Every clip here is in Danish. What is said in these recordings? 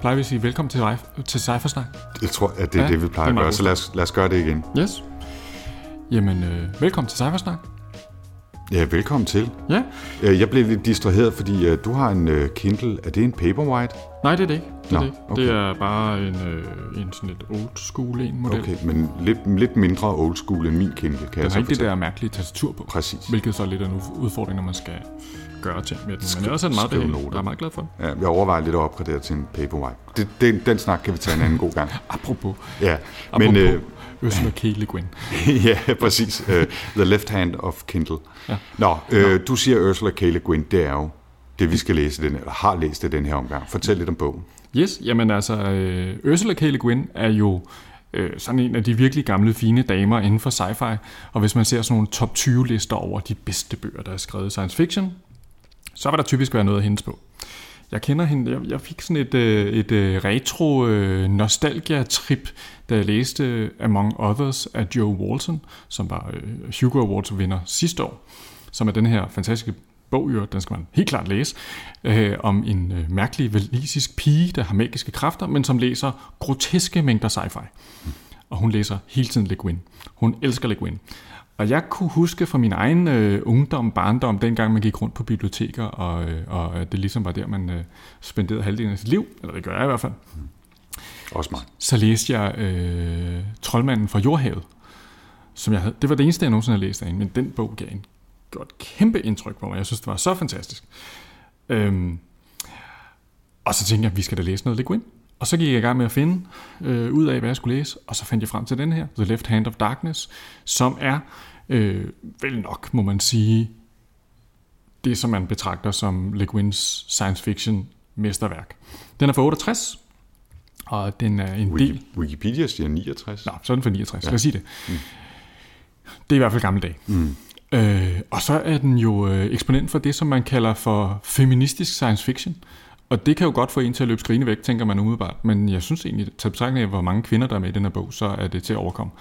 Plejer vi at sige velkommen til, til Cyphersnak? Jeg tror, at det er Ja, det, vi plejer det er at gøre, så lad os, lad os gøre det igen. Yes. Jamen, øh, velkommen til Cyphersnak. Ja, velkommen til. Ja. Øh, Jeg blev lidt distraheret, fordi øh, du har en øh, Kindle. Er det en Paperwhite? Nej, det er det ikke. Det er, Nå, det, ikke. okay. det er bare en, øh, en sådan lidt old school en model. Okay, men lidt, lidt mindre old school end min Kindle, kan Den jeg så ikke det fortælle. der mærkelige tastatur på. Præcis. Hvilket så er lidt af en udfordring, når man skal gøre ting med den. Men ellers er den meget noter. Jeg er meget glad for den. Ja, jeg overvejer lidt at opgradere til en Paperwhite. Det, den, den snak kan vi tage en anden god gang. Apropos, Ja, apropos men øh, Ursula K. Le Guin. ja, præcis. Uh, the left hand of Kindle. Ja. Nå, øh, du siger Ursula K. Le Guin, det er jo det, vi skal læse den, eller har læst i den her omgang. Fortæl lidt om bogen. Yes, jamen altså, øh, Ursula K. Le Guin er jo øh, sådan en af de virkelig gamle, fine damer inden for sci-fi. Og hvis man ser sådan nogle top 20 lister over de bedste bøger, der er skrevet i science fiction, så vil der typisk være noget af hendes på. Jeg kender hende, jeg, jeg fik sådan et, øh, et øh, retro øh, nostalgia-trip, da jeg læste Among Others af Joe Walton, som var Hugo Awards vinder sidste år, som er den her fantastiske bog, jo, den skal man helt klart læse, øh, om en øh, mærkelig valisisk pige, der har magiske kræfter, men som læser groteske mængder sci-fi. Og hun læser hele tiden Le Guin. Hun elsker Le Guin. Og jeg kunne huske fra min egen øh, ungdom, barndom, dengang man gik rundt på biblioteker, og, øh, og det ligesom var der, man øh, spenderede halvdelen af sit liv, eller det gør jeg i hvert fald, Også mig. så læste jeg øh, Troldmanden fra Jordhavet. Som jeg havde, det var det eneste, jeg nogensinde havde læst af hende, men den bog gav en godt kæmpe indtryk på mig. Jeg synes, det var så fantastisk. Øhm, og så tænkte jeg, vi skal da læse noget Le Guin. Og så gik jeg i gang med at finde øh, ud af, hvad jeg skulle læse, og så fandt jeg frem til den her, The Left Hand of Darkness, som er, øh, vel nok må man sige, det som man betragter som Le Guins science fiction mesterværk. Den er fra 68, og den er en del... Wiki- Wikipedia siger 69. Nå, så er den fra 69, ja. lad os sige det. Mm. Det er i hvert fald gamle dage. Mm. Øh, og så er den jo øh, eksponent for det, som man kalder for feministisk science fiction. Og det kan jo godt få en til at løbe skrigende væk, tænker man umiddelbart. Men jeg synes egentlig, til betragtning af, hvor mange kvinder, der er med i den her bog, så er det til at overkomme.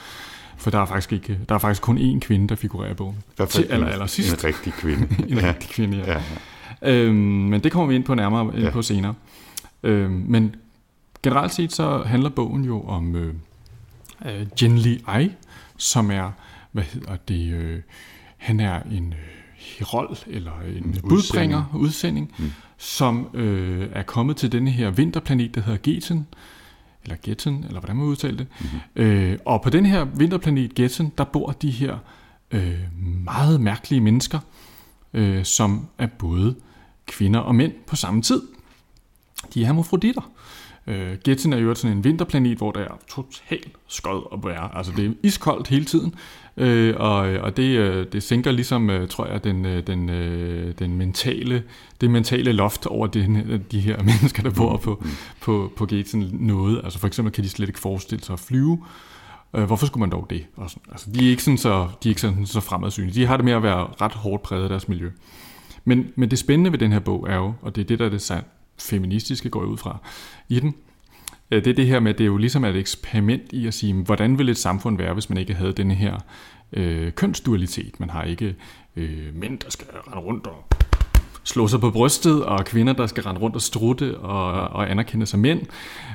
For der er faktisk, ikke, der er faktisk kun én kvinde, der figurerer i bogen. Fald Til aller, en- aller sidst. En rigtig kvinde. En ja. rigtig kvinde, ja. ja. Øhm, men det kommer vi ind på nærmere ind Ja. på senere. Øhm, men generelt set så handler bogen jo om øh, øh, Jin Li Ai, som er, hvad hedder det, øh, han er en øh, herol eller en udsending. budbringer, udsending, mm. som øh, er kommet til denne her vinterplanet, der hedder Geten, eller Getten, eller hvordan man udtaler det. Mm-hmm. Øh, og på den her vinterplanet Getten, der bor de her øh, meget mærkelige mennesker, øh, som er både kvinder og mænd på samme tid. De er hermafroditter. Øh, Getten er jo sådan en vinterplanet, hvor der er totalt skod at være. Altså det er iskoldt hele tiden, øh, og, og det, øh, det sænker ligesom, øh, tror jeg, den, øh, den, øh, den mentale, det mentale loft over de, de her mennesker, der bor på, på, på Getten noget. Altså for eksempel kan de slet ikke forestille sig at flyve. Øh, hvorfor skulle man dog det? Og sådan, altså, de er ikke sådan så, de er ikke sådan så fremadsynlige. De har det med at være ret hårdt præget af deres miljø. Men, men det spændende ved den her bog er jo, og det er det, der er det sand- feministiske går ud fra i den, det er det her med, at det jo ligesom er et eksperiment i at sige, hvordan ville et samfund være, hvis man ikke havde denne her øh, kønsdualitet. Man har ikke øh, mænd, der skal rende rundt og slå sig på brystet, og kvinder, der skal rende rundt og strutte og, og anerkende sig mænd.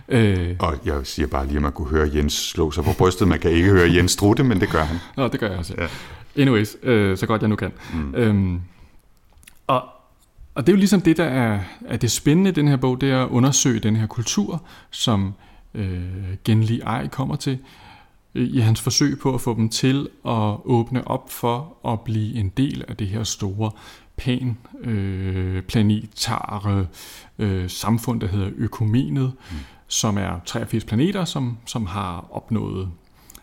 Øh, Og jeg siger bare lige, at man kunne høre Jens slå sig på brystet. Man kan ikke høre Jens strutte, men det gør han. Nå, det gør jeg også. Ja. Anyways, øh, så godt jeg nu kan. Mm. Øhm, og, og det er jo ligesom det, der er, er det spændende i den her bog, det er at undersøge den her kultur, som øh, Genli Ai kommer til, øh, i hans forsøg på at få dem til at åbne op for at blive en del af det her store pan øh, planetare øh, samfund, der hedder Økumenet, mm. som er 83 planeter, som, som har opnået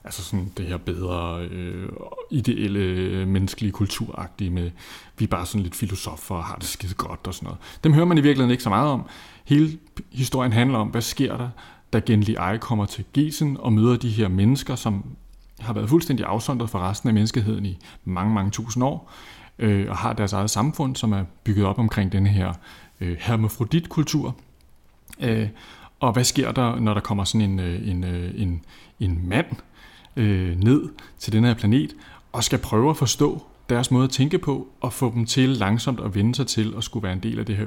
Altså sådan det her bedre, øh, ideelle, menneskelige, kulturagtige med, vi er bare sådan lidt filosofer og har det skide godt og sådan noget. Dem hører man i virkeligheden ikke så meget om. Hele historien handler om, hvad sker der, da Genli Ai kommer til Gesen og møder de her mennesker, som har været fuldstændig afsondret fra resten af menneskeheden i mange, mange tusind år, øh, og har deres eget samfund, som er bygget op omkring den her øh, hermafroditkultur. Øh, og hvad sker der, når der kommer sådan en, øh, en, øh, en, en mand øh, ned til den her planet, og skal prøve at forstå deres måde at tænke på, og få dem til langsomt at vende sig til at skulle være en del af det her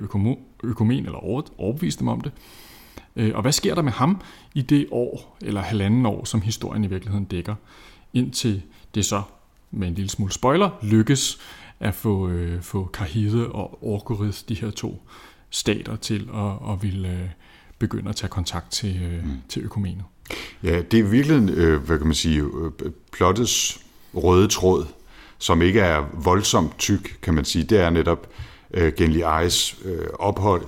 økomen, eller overbevise dem om det. Øh, og hvad sker der med ham i det år, eller halvanden år, som historien i virkeligheden dækker, indtil det så, med en lille smule spoiler, lykkes at få, øh, få Kahide og Orgoris, de her to stater, til at, at ville øh, begynde at tage kontakt til, øh, mm. til økumenet. Ja, det er virkelig, øh, hvad kan man sige, øh, plottets røde tråd, som ikke er voldsomt tyk, kan man sige. Det er netop øh, Genli Eis øh, ophold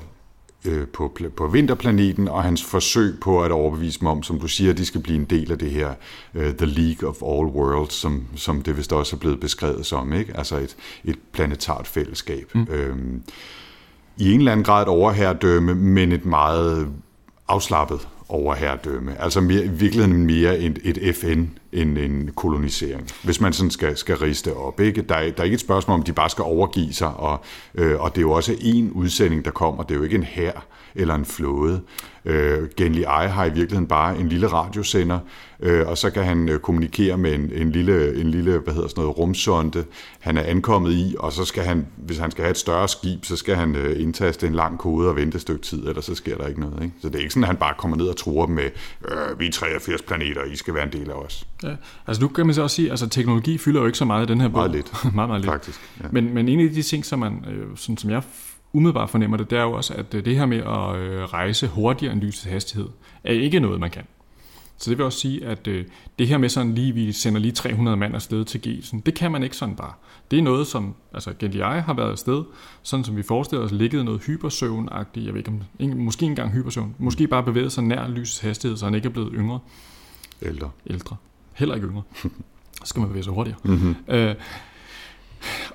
øh, på, på vinterplaneten, og hans forsøg på at overbevise dem om, som du siger, de skal blive en del af det her uh, The League of All Worlds, som, som det vist også er blevet beskrevet som, ikke? altså et, et planetart fællesskab. Mm. Øhm, I en eller anden grad et overherredømme, men et meget afslappet overherredømme. Altså mere, i virkeligheden mere et, et FN end en kolonisering, hvis man sådan skal, skal riste op. Ikke? Der, er, der er ikke et spørgsmål om, de bare skal overgive sig, og, øh, og det er jo også en udsending, der kommer. Det er jo ikke en hær eller en flåde. Øh, Genli Ai har i virkeligheden bare en lille radiosender, øh, og så kan han øh, kommunikere med en, en, lille, en lille hvad hedder sådan noget, rumsonde, han er ankommet i, og så skal han, hvis han skal have et større skib, så skal han øh, indtaste en lang kode og vente et stykke tid, ellers så sker der ikke noget. Ikke? Så det er ikke sådan, at han bare kommer ned og tror dem med, øh, vi er 83 planeter, I skal være en del af os. Ja, altså nu kan man så også sige, altså teknologi fylder jo ikke så meget i den her bog. Meget lidt. meget, meget lidt. Faktisk, ja. men, men en af de ting, som, man, øh, sådan, som jeg umiddelbart fornemmer det, det er jo også, at øh, det her med at øh, rejse hurtigere end lysets hastighed, er ikke noget, man kan. Så det vil også sige, at øh, det her med sådan lige, vi sender lige 300 mand afsted til Gelsen, det kan man ikke sådan bare. Det er noget, som, altså Genliai har været afsted, sådan som vi forestiller os, ligget noget hypersøvnagtigt, jeg ved ikke om, ikke, måske engang hypersøvn, måske bare bevæget sig nær lysets hastighed, så han ikke er blevet yngre. Ældre. Ældre. Heller ikke yngre. Så skal man bevæge sig hurtigere. Mm-hmm. Øh,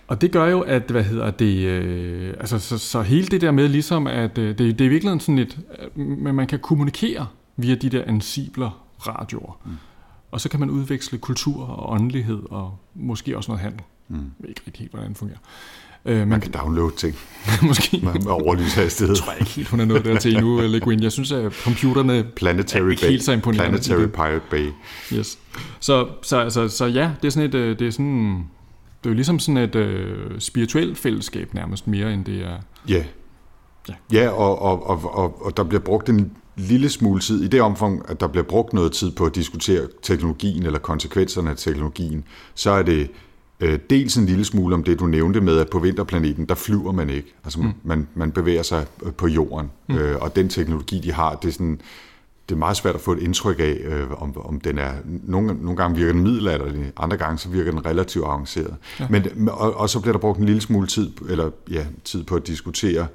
og det gør jo, at hvad hedder det, øh, altså så, så hele det der med ligesom, at øh, det, det er virkelig sådan lidt, men man kan kommunikere via de der ansibler radioer. Mm. Og så kan man udveksle kultur og åndelighed og måske også noget handel. Mm. Jeg ved ikke rigtig helt, hvordan det fungerer. Øh, man, man kan downloade ting. måske. Med, med overlyshastighed. Jeg tror ikke helt, hun er nået der til endnu, Le Guin. Jeg synes, at computerne Planetary er ikke Bay. helt så imponerende. Planetary Pirate Bay. Yes. Så, så, altså, så ja, det er sådan et, øh, det er sådan, det er jo ligesom sådan et øh, spirituelt fællesskab nærmest mere, end det er... Ja, ja, ja og, og, og, og, og der bliver brugt en lille smule tid, i det omfang, at der bliver brugt noget tid på at diskutere teknologien eller konsekvenserne af teknologien, så er det øh, dels en lille smule om det, du nævnte med, at på vinterplaneten, der flyver man ikke. Altså mm. man, man bevæger sig på jorden, mm. øh, og den teknologi, de har, det er sådan det er meget svært at få et indtryk af, øh, om, om den er... Nogle, nogle gange virker den middelalderlig, andre gange så virker den relativt avanceret. Ja. Men, og, og så bliver der brugt en lille smule tid, eller ja, tid på at diskutere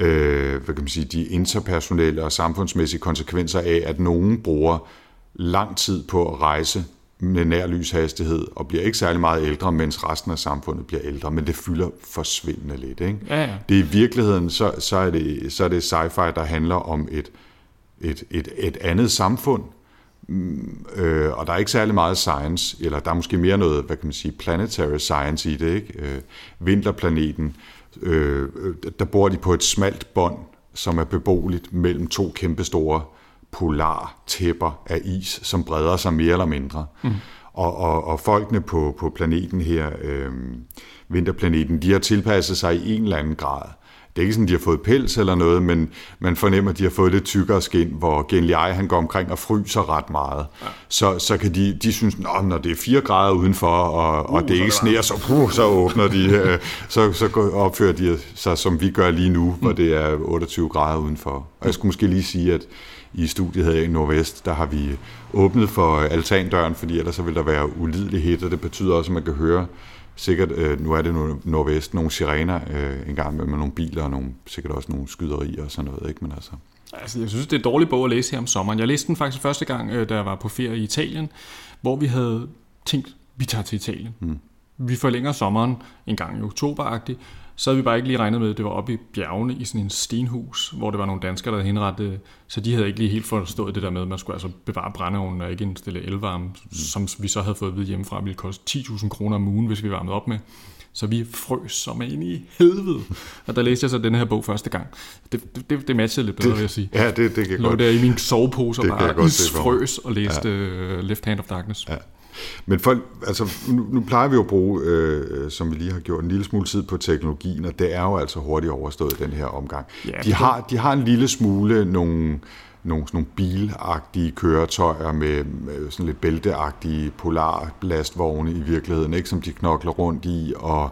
øh, hvad kan man sige, de interpersonelle og samfundsmæssige konsekvenser af, at nogen bruger lang tid på at rejse med nær lyshastighed og bliver ikke særlig meget ældre, mens resten af samfundet bliver ældre, men det fylder forsvindende lidt. Ikke? Ja, ja. Det er i virkeligheden, så, så, er det, så er det sci-fi, der handler om et, et, et, et andet samfund, mm, øh, og der er ikke særlig meget science, eller der er måske mere noget, hvad kan man sige, planetary science i det, ikke? Øh, vinterplaneten, øh, der bor de på et smalt bånd, som er beboeligt mellem to kæmpestore polar tæpper af is, som breder sig mere eller mindre. Mm. Og, og, og folkene på, på planeten her, øh, vinterplaneten, de har tilpasset sig i en eller anden grad. Det er ikke sådan, de har fået pels eller noget, men man fornemmer, at de har fået lidt tykkere skin, hvor Genli han går omkring og fryser ret meget. Ja. Så, så kan de, de synes, at når det er 4 grader udenfor, og, uh, og det ikke sneer, så, uh, så åbner de, øh, så, så opfører de sig, som vi gør lige nu, hvor det er 28 grader udenfor. Og jeg skulle måske lige sige, at i studiet her i Nordvest, der har vi åbnet for altandøren, fordi ellers så vil der være ulidelig hæt, og det betyder også, at man kan høre sikkert, øh, nu er det nu nordvest, nogle sirener øh, en gang med, med nogle biler og nogle, sikkert også nogle skyderier og sådan noget, ikke? Men altså, Altså, jeg synes, det er en dårlig bog at læse her om sommeren. Jeg læste den faktisk første gang, øh, da jeg var på ferie i Italien, hvor vi havde tænkt, vi tager til Italien. Mm. Vi forlænger sommeren en gang i oktoberagtigt, så havde vi bare ikke lige regnet med, at det var oppe i bjergene i sådan en stenhus, hvor det var nogle danskere, der havde henrettet, så de havde ikke lige helt forstået det der med, at man skulle altså bevare brændeovnen og ikke indstille elvarme, mm. som vi så havde fået at vide hjemmefra, ville koste 10.000 kroner om ugen, hvis vi varmede op med. Så vi frøs som ind i helvede. Og der læste jeg så den her bog første gang. Det, det, det matchede lidt bedre, Det- vil jeg sige. Ja, det, det kan Lå godt. der i min sovepose og bare frøs og læste ja. Left Hand of Darkness. Ja. Men folk, altså, nu, nu plejer vi jo at bruge, øh, som vi lige har gjort, en lille smule tid på teknologien, og det er jo altså hurtigt overstået, den her omgang. Ja, de, har, de har en lille smule nogle, nogle, sådan nogle bilagtige køretøjer med, med sådan lidt bælteagtige polarlastvogne i virkeligheden, ikke, som de knokler rundt i, og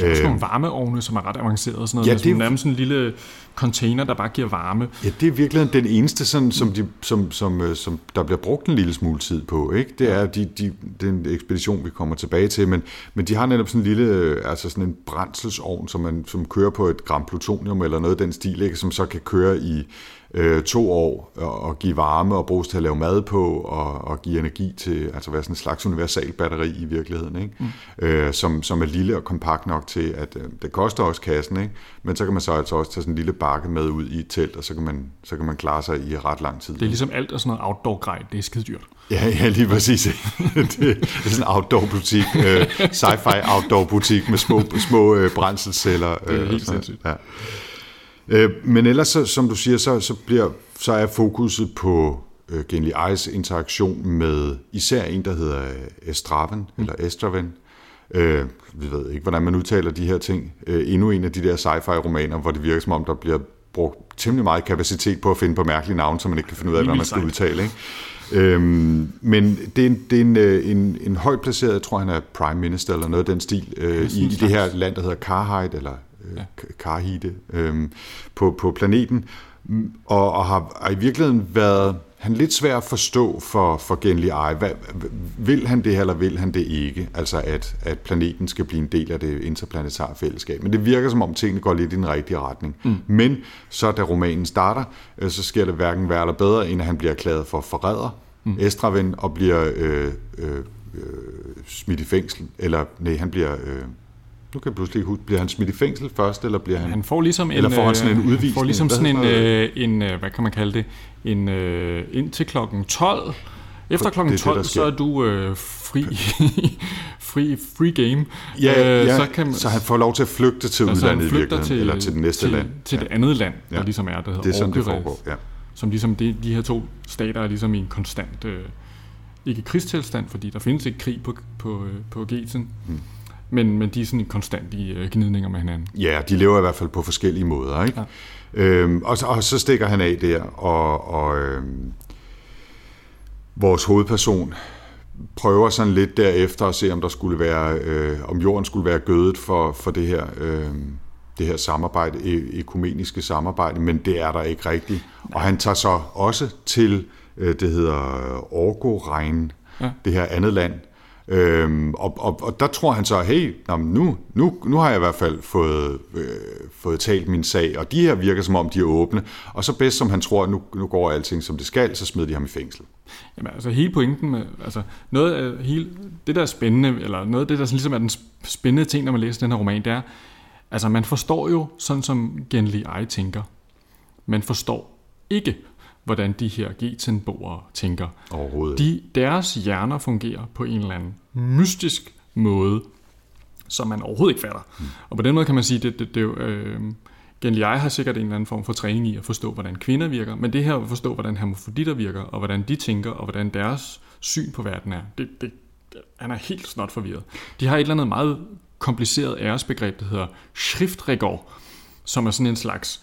Der er også nogle varmeovne, som er ret avancerede. Sådan noget, Ja, med sådan, det- nærmest sådan en lille container, der bare giver varme. Ja, det er virkelig den eneste, sådan, som, de, som, som, øh, som der bliver brugt en lille smule tid på. Ikke? Det er de, de, den ekspedition, vi kommer tilbage til, men, men de har netop sådan en lille, øh, altså sådan en brændselsovn, som, man, som kører på et gram plutonium eller noget af den stil, ikke? som så kan køre i øh, to år og, og give varme og bruges til at lave mad på og, og give energi til, altså være sådan en slags universal batteri i virkeligheden, ikke? Mm. Øh, som, som er lille og kompakt nok til, at øh, det koster også kassen, ikke? men så kan man så altså også tage sådan en lille bakke med ud i et telt, og så kan man, så kan man klare sig i ret lang tid. Det er ligesom alt af sådan noget outdoor-grej. Det er skide dyrt. Ja, ja, lige præcis. det, det er sådan en outdoor-butik, øh, sci-fi outdoor-butik med små, små øh, brændselsceller. Det er øh, helt og sindssygt. Ja. Øh, men ellers, så, som du siger, så, så, bliver, så er fokuset på øh, Genly Eyes interaktion med især en, der hedder Estraven, mm. eller Estraven. Øh, vi ved ikke, hvordan man udtaler de her ting. Øh, endnu en af de der sci-fi-romaner, hvor det virker som om, der bliver brugt temmelig meget kapacitet på at finde på mærkelige navne, så man ikke kan finde ud af, hvad man skal udtale. Ikke? Øhm, men det er, en, det er en, øh, en, en højt placeret, jeg tror han er prime minister eller noget af den stil, øh, i, i det her land, der hedder Karhide, eller øh, ja. Karhide, øh, på, på planeten, Mm, og, og har, har i virkeligheden været han lidt svær at forstå for, for Genly Eye. Hvad, vil han det, eller vil han det ikke? Altså, at, at planeten skal blive en del af det interplanetare fællesskab. Men det virker, som om tingene går lidt i den rigtige retning. Mm. Men så, da romanen starter, øh, så sker det hverken værre eller bedre, end at han bliver erklæret for forræder, mm. Estraven, og bliver øh, øh, øh, smidt i fængsel. Eller, nej, han bliver... Øh, nu kan jeg pludselig ikke huske, bliver han smidt i fængsel først, eller bliver han... Han får ligesom en, Eller får han sådan en øh, udvisning? Får ligesom sådan en, øh, en øh, hvad kan man kalde det, en øh, indtil klokken 12. Efter klokken det er det, 12, der så er du øh, fri, fri, free game. Ja, Øh, ja så, kan, så han får lov til at flygte til altså, han udlandet i virkeligheden, eller til det næste til, land. Til ja. det andet land, der Ja. ligesom er, der hedder Det er sådan, det Orkyrez, foregår. Ja. Som ligesom de, de her to stater er ligesom i en konstant, øh, ikke krigstilstand, fordi der findes ikke krig på, på, øh, på Geten, Hmm. Men, men de er sådan konstant i øh, gnidninger med hinanden. Ja, de lever i hvert fald på forskellige måder. Ikke? Ja. Øhm, og, så, og så stikker han af der, og, og øhm, vores hovedperson prøver sådan lidt derefter at se, om der skulle være, øh, om jorden skulle være gødet for, for det her, øh, det her samarbejde, e- ekumeniske samarbejde, men det er der ikke rigtigt. Og han tager så også til, øh, det hedder Orgoregn, Ja. ja. det her andet land, Øhm, og, og, og der tror han så, hey, nu, nu, nu har jeg i hvert fald fået, øh, fået talt min sag, og de her virker som om, de er åbne. Og så bedst som han tror, at nu, nu går alting som det skal, så smider de ham i fængsel. Jamen altså hele pointen med, altså noget af øh, hele, det der er spændende, eller noget af det der sådan ligesom er den spændende ting, når man læser den her roman, det er, altså man forstår jo sådan som Genli Eye tænker. Man forstår ikke, hvordan de her Getenboere tænker. Overhovedet. De, deres hjerner fungerer på en eller anden mystisk måde, som man overhovedet ikke fatter. Mm. Og på den måde kan man sige, det, det, det er jo, øh, Genly Eye har sikkert en eller anden form for træning i at forstå, hvordan kvinder virker, men det her at forstå, hvordan hermafroditter virker, og hvordan de tænker, og hvordan deres syn på verden er, det, det, han er helt snot forvirret. De har et eller andet meget kompliceret æresbegreb, der hedder Schriftregor, som er sådan en slags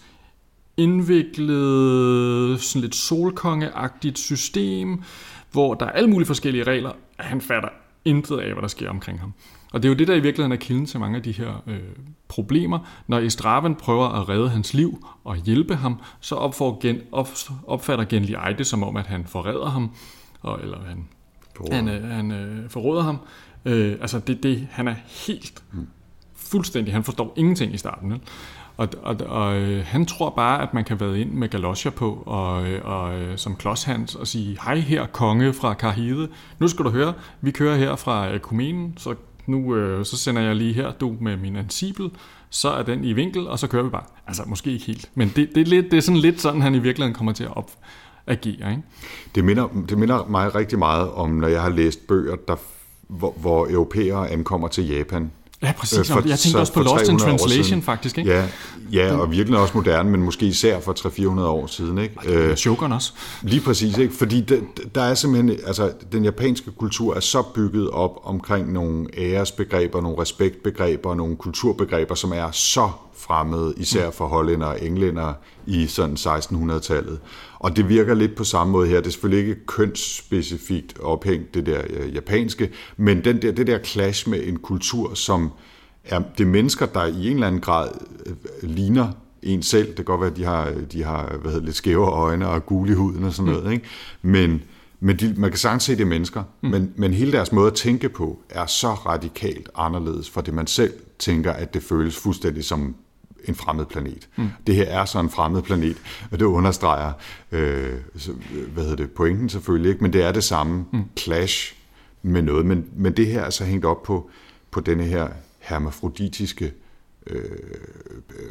indviklet, sådan lidt solkongeagtigt system, hvor der er alle mulige forskellige regler, og han fatter intet af, hvad der sker omkring ham. Og det er jo det, der i virkeligheden er kilden til mange af de her øh, problemer. Når Estraven prøver at redde hans liv og hjælpe ham, så opfor, gen, op, opfatter Genly Eye det som om, at han forræder ham, og, eller han, han, øh, han øh, forråder ham. Øh, altså, det, det, han er helt fuldstændig, han forstår ingenting i starten. Vel? Og, og, og øh, han tror bare, at man kan være ind med galosjer på, og, øh, og øh, som klodshans, og sige, hej her, konge fra Karhide. Nu skal du høre, vi kører her fra øh, Ekumenen, så nu øh, så sender jeg lige her, du med min ansibel, så er den i vinkel, og så kører vi bare. Altså, måske ikke helt, men det, det, er, lidt, det er sådan lidt sådan, han i virkeligheden kommer til at op, agere. Ikke? Det, minder, det minder mig rigtig meget om, når jeg har læst bøger, der, hvor, hvor europæere ankommer til Japan. Ja, præcis. Øh, for, jeg tænkte også på Lost in Translation, faktisk. Ikke? Ja, ja, og virkelig også moderne, men måske især for 300-400 år siden. Ikke? Øh, Shogun også. Lige præcis, ikke? fordi der, der er simpelthen, altså den japanske kultur er så bygget op omkring nogle æresbegreber, nogle respektbegreber, nogle kulturbegreber, som er så fremmede, især for hollænder og englænder i sådan 1600-tallet. Og det virker lidt på samme måde her. Det er selvfølgelig ikke kønsspecifikt ophængt, det der øh, japanske, men den der, det der clash med en kultur, som er det mennesker, der i en eller anden grad øh, ligner en selv. Det kan godt være, at de har, de har hvad hedder, lidt skæve øjne og gule i huden og sådan noget. Ikke? Men, men de, man kan sagtens se, det er mennesker. Mm. Men, men hele deres måde at tænke på er så radikalt anderledes fra det, man selv tænker, at det føles fuldstændig som en fremmed planet. Mm. Det her er så en fremmed planet, og det understreger øh, hvad hedder det, pointen selvfølgelig, ikke? men det er det samme mm. clash med noget. Men, men det her er så hængt op på, på denne her hermafroditiske øh,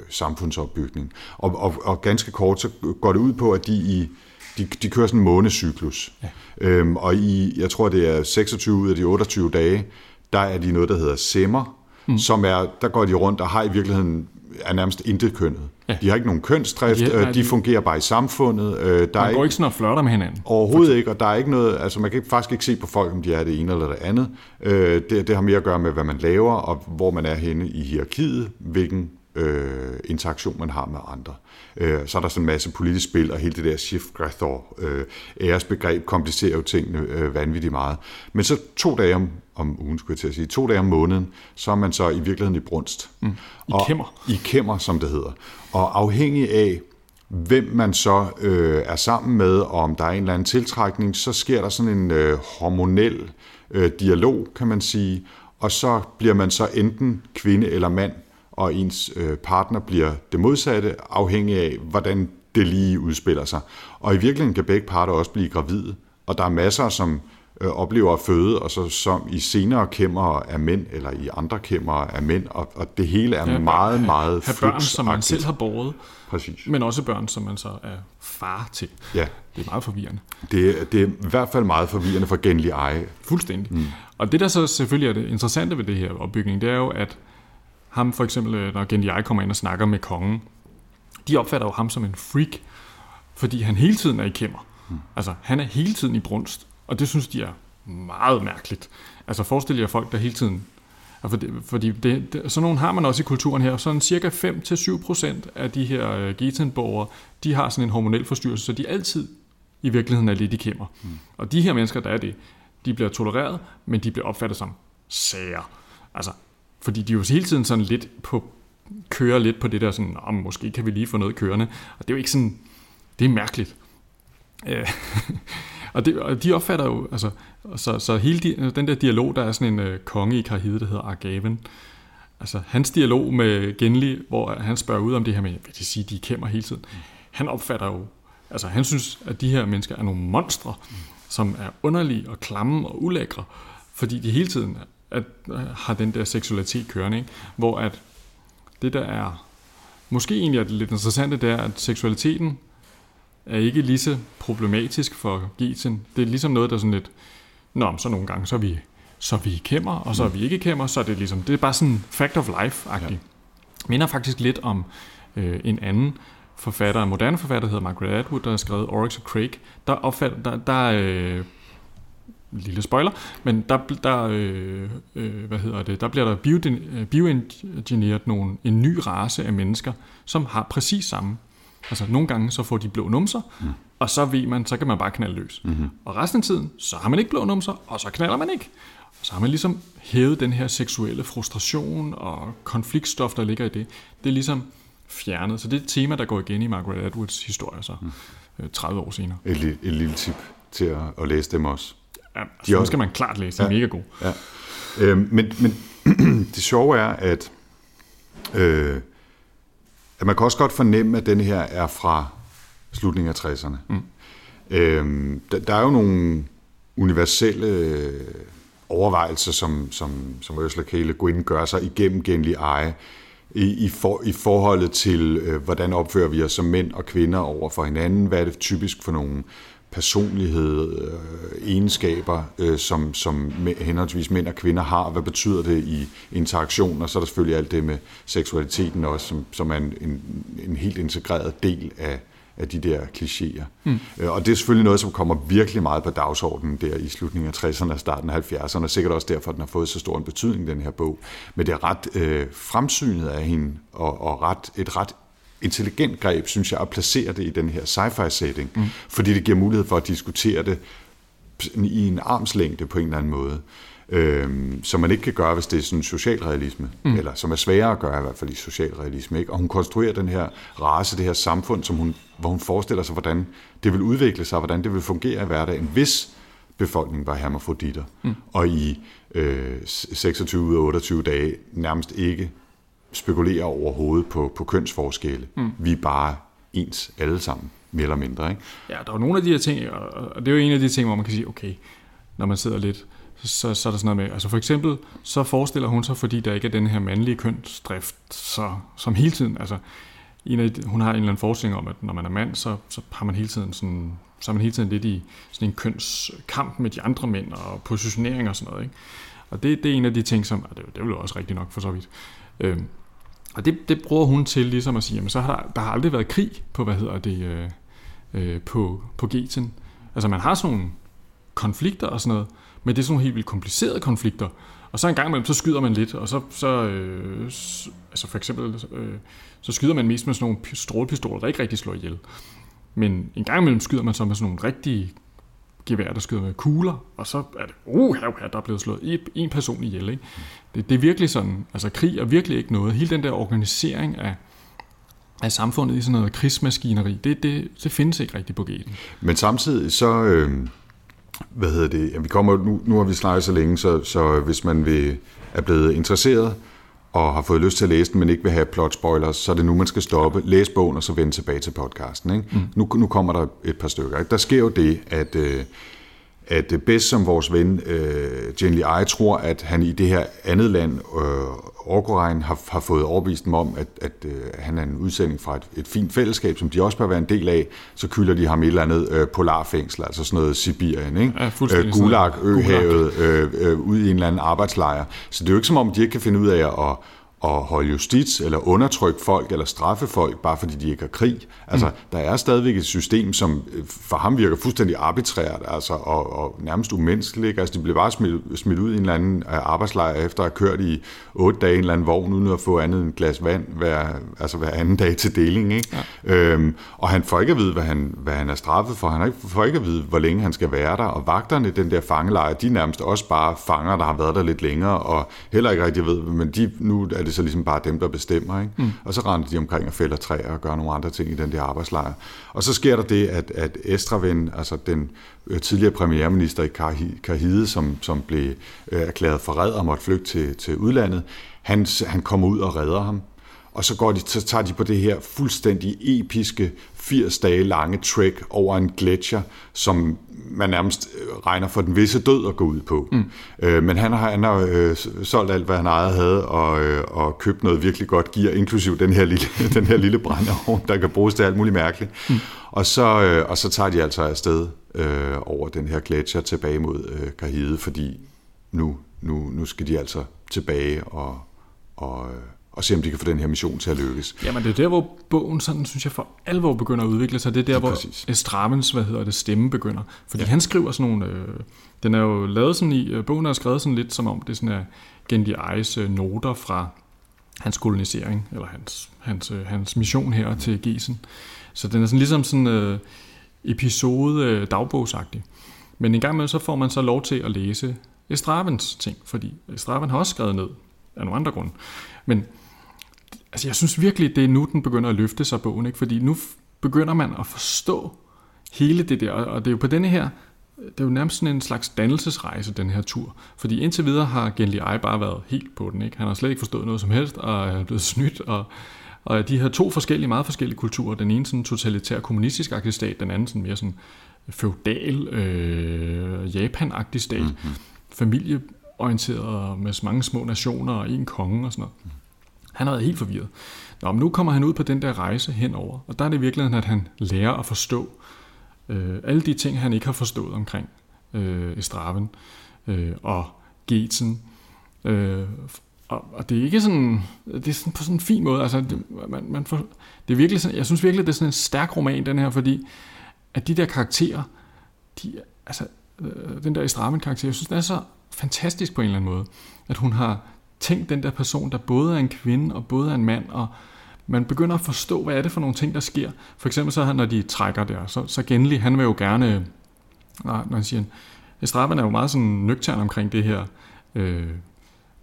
samfundsopbygning. Og, og, og ganske kort, så går det ud på, at de i de, de kører sådan en månecyklus. Ja. Øhm, og i, jeg tror, det er 26 ud af de 28 dage, der er de noget, der hedder semmer, mm. som er, der går de rundt og har i virkeligheden er nærmest intet kønnet. Ja. De har ikke nogen kønsdrift, de, nej, de, fungerer bare i samfundet. Øh, der man går ikke sådan og flørter med hinanden. Overhovedet ikke, og der er ikke noget, altså man kan faktisk ikke se på folk, om de er det ene eller det andet. Øh, det, det har mere at gøre med, hvad man laver, og hvor man er henne i hierarkiet, hvilken øh, interaktion man har med andre. Øh, så er der sådan en masse politisk spil, og hele det der Schiffgrathor øh, æresbegreb komplicerer jo tingene øh, vanvittigt meget. Men så to dage om, om ugen, skulle jeg til at sige, to dage om måneden, så er man så i virkeligheden i brunst. Mm. I og, kæmmer. I kæmmer, som det hedder. Og afhængig af, hvem man så øh, er sammen med, og om der er en eller anden tiltrækning, så sker der sådan en øh, hormonel øh, dialog, kan man sige, og så bliver man så enten kvinde eller mand, og ens øh, partner bliver det modsatte, afhængig af, hvordan det lige udspiller sig. Og i virkeligheden kan begge parter også blive gravide, og der er masser, som øh, oplever at føde, og så som i senere kæmmer er mænd, eller i andre kæmmer er mænd, og, og det hele er ja, meget, meget Have børn, som man selv har båret, Præcis. men også børn, som man så er far til. Ja. Det er meget forvirrende. Det, det er i hvert fald meget forvirrende for genlig eje. Fuldstændig. Mm. Og det, der så selvfølgelig er det interessante ved det her opbygning, det er jo, at ham for eksempel, øh, når Genji kommer ind og snakker med kongen, de opfatter jo ham som en freak, fordi han hele tiden er i kæmmer. Mm. Altså, han er hele tiden i brunst, og det synes de er meget mærkeligt. Altså, forestil jer folk, der hele tiden... Fordi, fordi det, det, sådan nogle har man også i kulturen her. Sådan cirka 5-7% af de her uh, Getenborgere, de har sådan en hormonel forstyrrelse, så de altid i virkeligheden er lidt i kæmmer. Mm. Og de her mennesker, der er det, de bliver tolereret, men de bliver opfattet som sager. Altså, fordi de jo hele tiden sådan lidt på, kører lidt på det der sådan, om måske kan vi lige få noget kørende. Og det er jo ikke sådan, det er mærkeligt. Øh, og, det, og de opfatter jo, altså, så, så hele de, den der dialog, der er sådan en uh, konge i Karhide, der hedder Argaven, altså hans dialog med Genli, hvor han spørger ud om det her med, hvad det sige, de kæmmer hele tiden, han opfatter jo, altså han synes, at de her mennesker er nogle monstre, som er underlige og klamme og ulækre, fordi de hele tiden at, øh, har den der seksualitet kørende, ikke? hvor at det der er, måske egentlig er det lidt interessante, det er, at seksualiteten er ikke lige så problematisk for Gietzen. Det er ligesom noget, der er sådan lidt, nå, så nogle gange, så er vi, så er vi kæmmer, og så er vi ikke kæmmer, så er det ligesom, det er bare sådan fact of life-agtigt. Ja. Minder faktisk lidt om øh, en anden forfatter, en moderne forfatter, der hedder Margaret Atwood, der har skrevet Oryx og Craig, der, opfatter, der, der øh, lille spoiler, men der, der, øh, øh, hvad hedder det, der bliver der øh, bioengineeret nogle, en ny race af mennesker, som har præcis samme. Altså nogle gange så får de blå numser, mm. og så ved man, så kan man bare knalde løs. Mm-hmm. Og resten af tiden, så har man ikke blå numser, og så knaller man ikke. Og så har man ligesom hævet den her seksuelle frustration og konfliktstof, der ligger i det. Det er ligesom fjernet. Så det er et tema, der går igen i Margaret Atwoods historie, så mm. 30 år senere. Et, et lille tip til at, at læse dem også. Ja, altså, de skal man klart læse. Det er ja, mega god. Ja. Øh, men men det sjove er, at, øh, man kan også godt fornemme, at den her er fra slutningen af 60'erne. Mm. Øhm, der, der er jo nogle universelle øh, overvejelser, som, som, som Ursula K. Le Guin gør sig igennem genlig eje, i, i, for, i forholdet til, øh, hvordan opfører vi os som mænd og kvinder over for hinanden, hvad er det typisk for nogle personlighed, øh, egenskaber, øh, som, som henholdsvis mænd og kvinder har. Hvad betyder det i interaktion? Og så er der selvfølgelig alt det med seksualiteten også, som, som er en, en, en helt integreret del af, af de der klichéer. Mm. Øh, og det er selvfølgelig noget, som kommer virkelig meget på dagsordenen der i slutningen af 60'erne og starten af 70'erne, og sikkert også derfor, at den har fået så stor en betydning, den her bog. Men det er ret øh, fremsynet af hende, og, og ret, et ret intelligent greb, synes jeg, at placere det i den her sci-fi setting, mm. fordi det giver mulighed for at diskutere det i en armslængde på en eller anden måde, øhm, som man ikke kan gøre, hvis det er sådan socialrealisme, mm. eller som er sværere at gøre i hvert fald i socialrealisme. Ikke? Og hun konstruerer den her race, det her samfund, som hun, hvor hun forestiller sig, hvordan det vil udvikle sig, hvordan det vil fungere i hverdagen, hvis befolkningen var hermafroditter, mm. og i øh, 26 ud af 28 dage nærmest ikke spekulerer overhovedet på, på kønsforskelle. Mm. Vi er bare ens alle sammen, mere eller mindre. Ikke? Ja, der er nogle af de her ting, og det er jo en af de ting, hvor man kan sige, okay, når man sidder lidt, så, så er der sådan noget med, altså for eksempel, så forestiller hun sig, fordi der ikke er den her mandlige kønsdrift, så, som hele tiden, altså en af, hun har en eller anden forskning om, at når man er mand, så, så har man hele tiden sådan, så er man hele tiden lidt i sådan en kønskamp med de andre mænd og positionering og sådan noget. Ikke? Og det, det er en af de ting, som, og det, det er jo også rigtigt nok for så vidt, øh, og det, det bruger hun til ligesom at sige, jamen så har der, der har aldrig været krig på, hvad hedder det, øh, øh, på, på Geten. Altså man har sådan nogle konflikter og sådan noget, men det er sådan nogle helt vildt komplicerede konflikter. Og så en gang imellem, så skyder man lidt, og så, så øh, altså for eksempel, øh, så skyder man mest med sådan nogle strålepistoler, der ikke rigtig slår ihjel. Men en gang imellem skyder man så med sådan nogle rigtige gevær, der skyder med kugler, og så er det, uh, her, her, der er blevet slået en person ihjel. Ikke? Det, det er virkelig sådan, altså krig er virkelig ikke noget. Hele den der organisering af, af samfundet i sådan noget krigsmaskineri, det, det, det findes ikke rigtig på gaten. Men samtidig så, øh, hvad hedder det, ja, vi kommer, nu, nu har vi snakket så længe, så, så hvis man vil, er blevet interesseret og har fået lyst til at læse den, men ikke vil have plot spoilers, så er det nu, man skal stoppe, læse bogen og så vende tilbage til podcasten. Ikke? Mm. Nu, nu kommer der et par stykker. Ikke? Der sker jo det, at, øh, at bedst som vores ven øh, Jenny Eye tror, at han i det her andet land, øh, Orgorein, har, har fået overbevist dem om, at, at øh, han er en udsending fra et, et fint fællesskab, som de også bør være en del af, så kylder de ham et eller andet øh, polarfængsel, altså sådan noget Sibirien, ikke? Ja, øh, Gulag, Øhavet, øh, øh, ud i en eller anden arbejdslejr. Så det er jo ikke som om, de ikke kan finde ud af at at holde justits eller undertrykke folk eller straffe folk, bare fordi de ikke har krig. Altså, mm. der er stadigvæk et system, som øh, for ham virker fuldstændig arbitrært altså, og, og nærmest umenneskeligt. Altså, de bliver bare smidt, smidt ud i en eller anden øh, arbejdslejr efter at have kørt i otte dage i en eller anden vogn, uden at få andet end et glas vand hver, altså hver anden dag til deling. Ikke? Ja. Øhm, og han får ikke at vide, hvad han, hvad han er straffet for. Han får ikke at vide, hvor længe han skal være der. Og vagterne, den der fangelejr, de er nærmest også bare fanger, der har været der lidt længere, og heller ikke rigtig ved, men de, nu er det så ligesom bare dem, der bestemmer. Ikke? Mm. Og så render de omkring og fælder træer og gør nogle andre ting i den der arbejdslejr. Og så sker der det, at, at Estraven, altså den øh, tidligere premierminister i Kahide, som, som blev øh, erklæret forræder og måtte flygte til, til udlandet, han, han kommer ud og redder ham og så, går de, så tager de på det her fuldstændig episke 80 dage lange trek over en gletscher, som man nærmest øh, regner for den visse død at gå ud på. Mm. Øh, men han har, han har øh, solgt alt, hvad han ejet havde, og, øh, og købt noget virkelig godt gear, inklusiv den her lille, den her lille brændeovn, der kan bruges til alt muligt mærkeligt. Mm. Og, så, øh, og så tager de altså afsted øh, over den her gletscher tilbage mod øh, Kahide, fordi nu, nu, nu skal de altså tilbage og, og øh, og se, om de kan få den her mission til at lykkes. Jamen, det er der, hvor bogen, sådan, synes jeg, for alvor begynder at udvikle sig. Det er der, ja, hvor Estravens, hvad hedder det, stemme begynder. Fordi ja. han skriver sådan nogle... Øh, den er jo lavet sådan i... Øh, bogen er skrevet sådan lidt, som om det sådan er Gendy Eyes øh, noter fra hans kolonisering, eller hans, hans, øh, hans mission her til Gesen. Så den er sådan ligesom sådan øh, episode øh, dagbogsagtig. Men en gang med så får man så lov til at læse Estravens ting, fordi Estraven har også skrevet ned af nogle andre grunde. Men altså jeg synes virkelig, det er nu, den begynder at løfte sig bogen, ikke? fordi nu begynder man at forstå hele det der, og det er jo på denne her, det er jo nærmest sådan en slags dannelsesrejse, den her tur. Fordi indtil videre har Genli Ai bare været helt på den. Ikke? Han har slet ikke forstået noget som helst, og er blevet snydt, og Og de her to forskellige, meget forskellige kulturer, den ene sådan totalitær kommunistisk agtig stat, den anden sådan mere sådan feudal, øh, Japan-agtig stat, mm-hmm. familieorienteret med mange små nationer og en konge og sådan noget. Han har været helt forvirret. Nå, men nu kommer han ud på den der rejse henover, og der er det virkelig, at han lærer at forstå øh, alle de ting, han ikke har forstået omkring øh, Estraven øh, og Getsen. Øh, og, og det er ikke sådan, det er sådan på sådan en fin måde, altså det, man, man får, det er virkelig sådan, jeg synes virkelig, det er sådan en stærk roman, den her, fordi at de der karakterer, de, altså øh, den der Estraven karakter, jeg synes, den er så fantastisk på en eller anden måde, at hun har tænkt den der person, der både er en kvinde og både er en mand, og man begynder at forstå, hvad er det for nogle ting, der sker. For eksempel så, når de trækker der, så, så Genly, han vil jo gerne, når han siger, Estraven er jo meget sådan nøgtern omkring det her øh,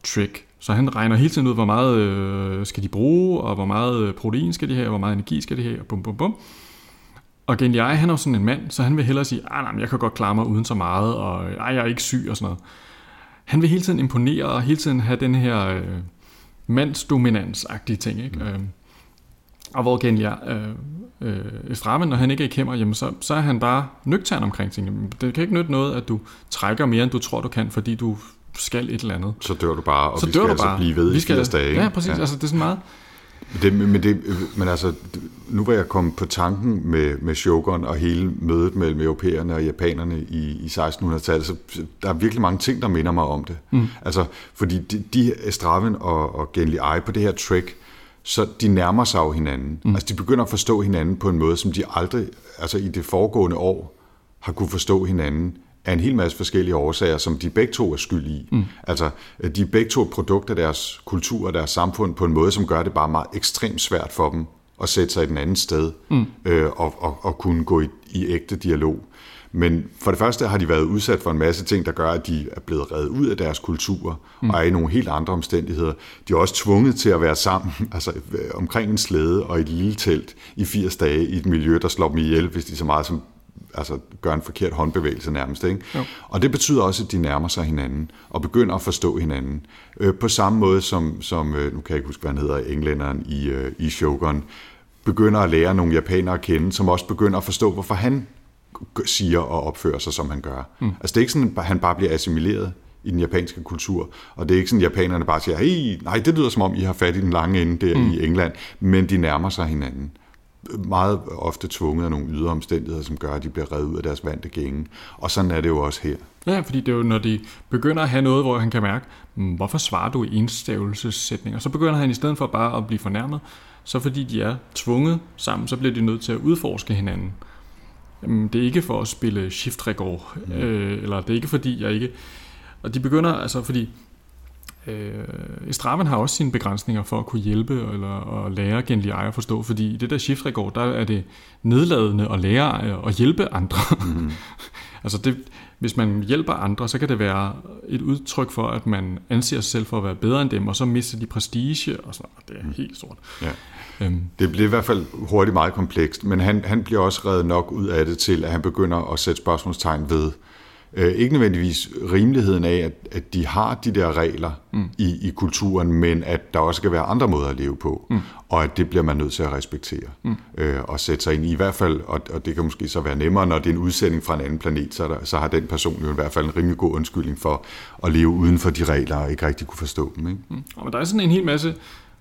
trick, så han regner hele tiden ud, hvor meget øh, skal de bruge, og hvor meget øh, protein skal de have, og hvor meget energi skal de have, og bum bum bum. Og Genly, han er jo sådan en mand, så han vil hellere sige, ah, nej, jeg kan godt klare mig uden så meget, og ej, jeg er ikke syg og sådan noget. Han vil hele tiden imponere, og hele tiden have den her øh, mandsdominans-agtige ting, ikke? Mm. Øh, og hvor Genly øh, øh, Estraven, når han ikke er i kæmmer, jamen så, så er han bare nøgtern omkring tingene. Det kan ikke nytte noget, at du trækker mere, end du tror, du kan, fordi du skal et eller andet. Så dør du bare, og så vi skal dør du altså bare. blive ved vi i skal, 80 dage. ikke? Ja, præcis. Ja. Altså, det er sådan meget... Det, men, det, men altså, nu var jeg kommet på tanken med, med Shogun og hele mødet mellem europæerne og japanerne i, i 1600-tallet, så der er virkelig mange ting, der minder mig om det. Mm. Altså, fordi de, de Estraven og, og Genli Ai på det her trek, så de nærmer sig jo hinanden. Mm. Altså, de begynder at forstå hinanden på en måde, som de aldrig, altså i det foregående år, har kunne forstå hinanden af en hel masse forskellige årsager, som de begge to er skyld i. Mm. Altså, de er begge to et produkt af deres kultur og deres samfund på en måde, som gør det bare meget ekstremt svært for dem at sætte sig et andet sted mm. øh, og, og, og kunne gå i, i ægte dialog. Men for det første har de været udsat for en masse ting, der gør, at de er blevet reddet ud af deres kultur mm. og er i nogle helt andre omstændigheder. De er også tvunget til at være sammen altså, omkring en slæde og et lille telt i 80 dage i et miljø, der slår dem ihjel, hvis de så meget som altså gør en forkert håndbevægelse nærmest. Ikke? Jo. Og det betyder også, at de nærmer sig hinanden og begynder at forstå hinanden. Øh, på samme måde som, som øh, nu kan jeg ikke huske, hvad han hedder, englænderen i, øh, i Shogun, begynder at lære nogle japanere at kende, som også begynder at forstå, hvorfor han siger og opfører sig, som han gør. Mm. Altså det er ikke sådan, at han bare bliver assimileret i den japanske kultur, og det er ikke sådan, at japanerne bare siger, hey, nej, det lyder som om, I har fat i den lange ende der mm. i England, men de nærmer sig hinanden meget ofte tvunget af nogle ydre omstændigheder, som gør, at de bliver reddet ud af deres vante gænge. Og sådan er det jo også her. Ja, fordi det er jo, når de begynder at have noget, hvor han kan mærke, hmm, hvorfor svarer du i enstavelsessætninger? Så begynder han i stedet for bare at blive fornærmet, så fordi de er tvunget sammen, så bliver de nødt til at udforske hinanden. Det er ikke for at spille shift mm. øh, eller det er ikke fordi, jeg ikke... Og de begynder, altså fordi Øh, Estraven har også sine begrænsninger for at kunne hjælpe eller at lære Genli at forstå, fordi i det der shift der er det nedladende at lære at hjælpe andre. Mm. altså det, hvis man hjælper andre, så kan det være et udtryk for, at man anser sig selv for at være bedre end dem, og så mister de prestige, og sådan Det er mm. helt stort. Ja. Øhm. Det bliver i hvert fald hurtigt meget komplekst, men han, han bliver også reddet nok ud af det til, at han begynder at sætte spørgsmålstegn ved, øh, Øh, ikke nødvendigvis rimeligheden af, at, at de har de der regler mm. i, i kulturen, men at der også skal være andre måder at leve på, mm. og at det bliver man nødt til at respektere mm. øh, og sætte sig ind i. I hvert fald, og, og det kan måske så være nemmere, når det er en udsending fra en anden planet, så, der, så har den person jo i hvert fald en rimelig god undskyldning for at leve uden for de regler og ikke rigtig kunne forstå dem. Ikke? Mm. Og men der er sådan en hel masse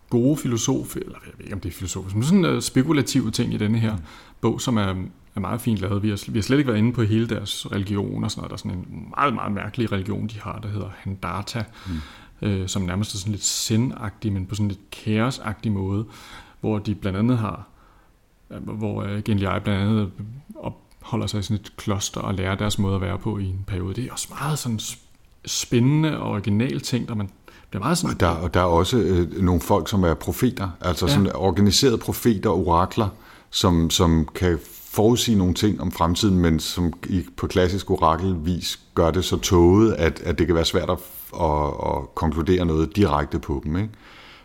gode filosof, eller jeg ved ikke om det er filosofisk, men sådan uh, spekulative ting i denne her mm. bog, som er er meget fint lavet. Vi har, vi har slet ikke været inde på hele deres religion og sådan noget. Der er sådan en meget, meget mærkelig religion, de har, der hedder Handata, mm. øh, som nærmest er sådan lidt sindagtig, men på sådan lidt kaosagtig måde, hvor de blandt andet har, hvor øh, blandt andet opholder sig i sådan et kloster og lærer deres måde at være på i en periode. Det er også meget sådan spændende og original ting, der man bliver meget sådan... Og der, og der er også øh, nogle folk, som er profeter, altså ja. sådan organiserede profeter og orakler, som, som kan forudsige nogle ting om fremtiden, men som på klassisk orakelvis gør det så tåget, at, at det kan være svært at, at, at konkludere noget direkte på dem. Ikke?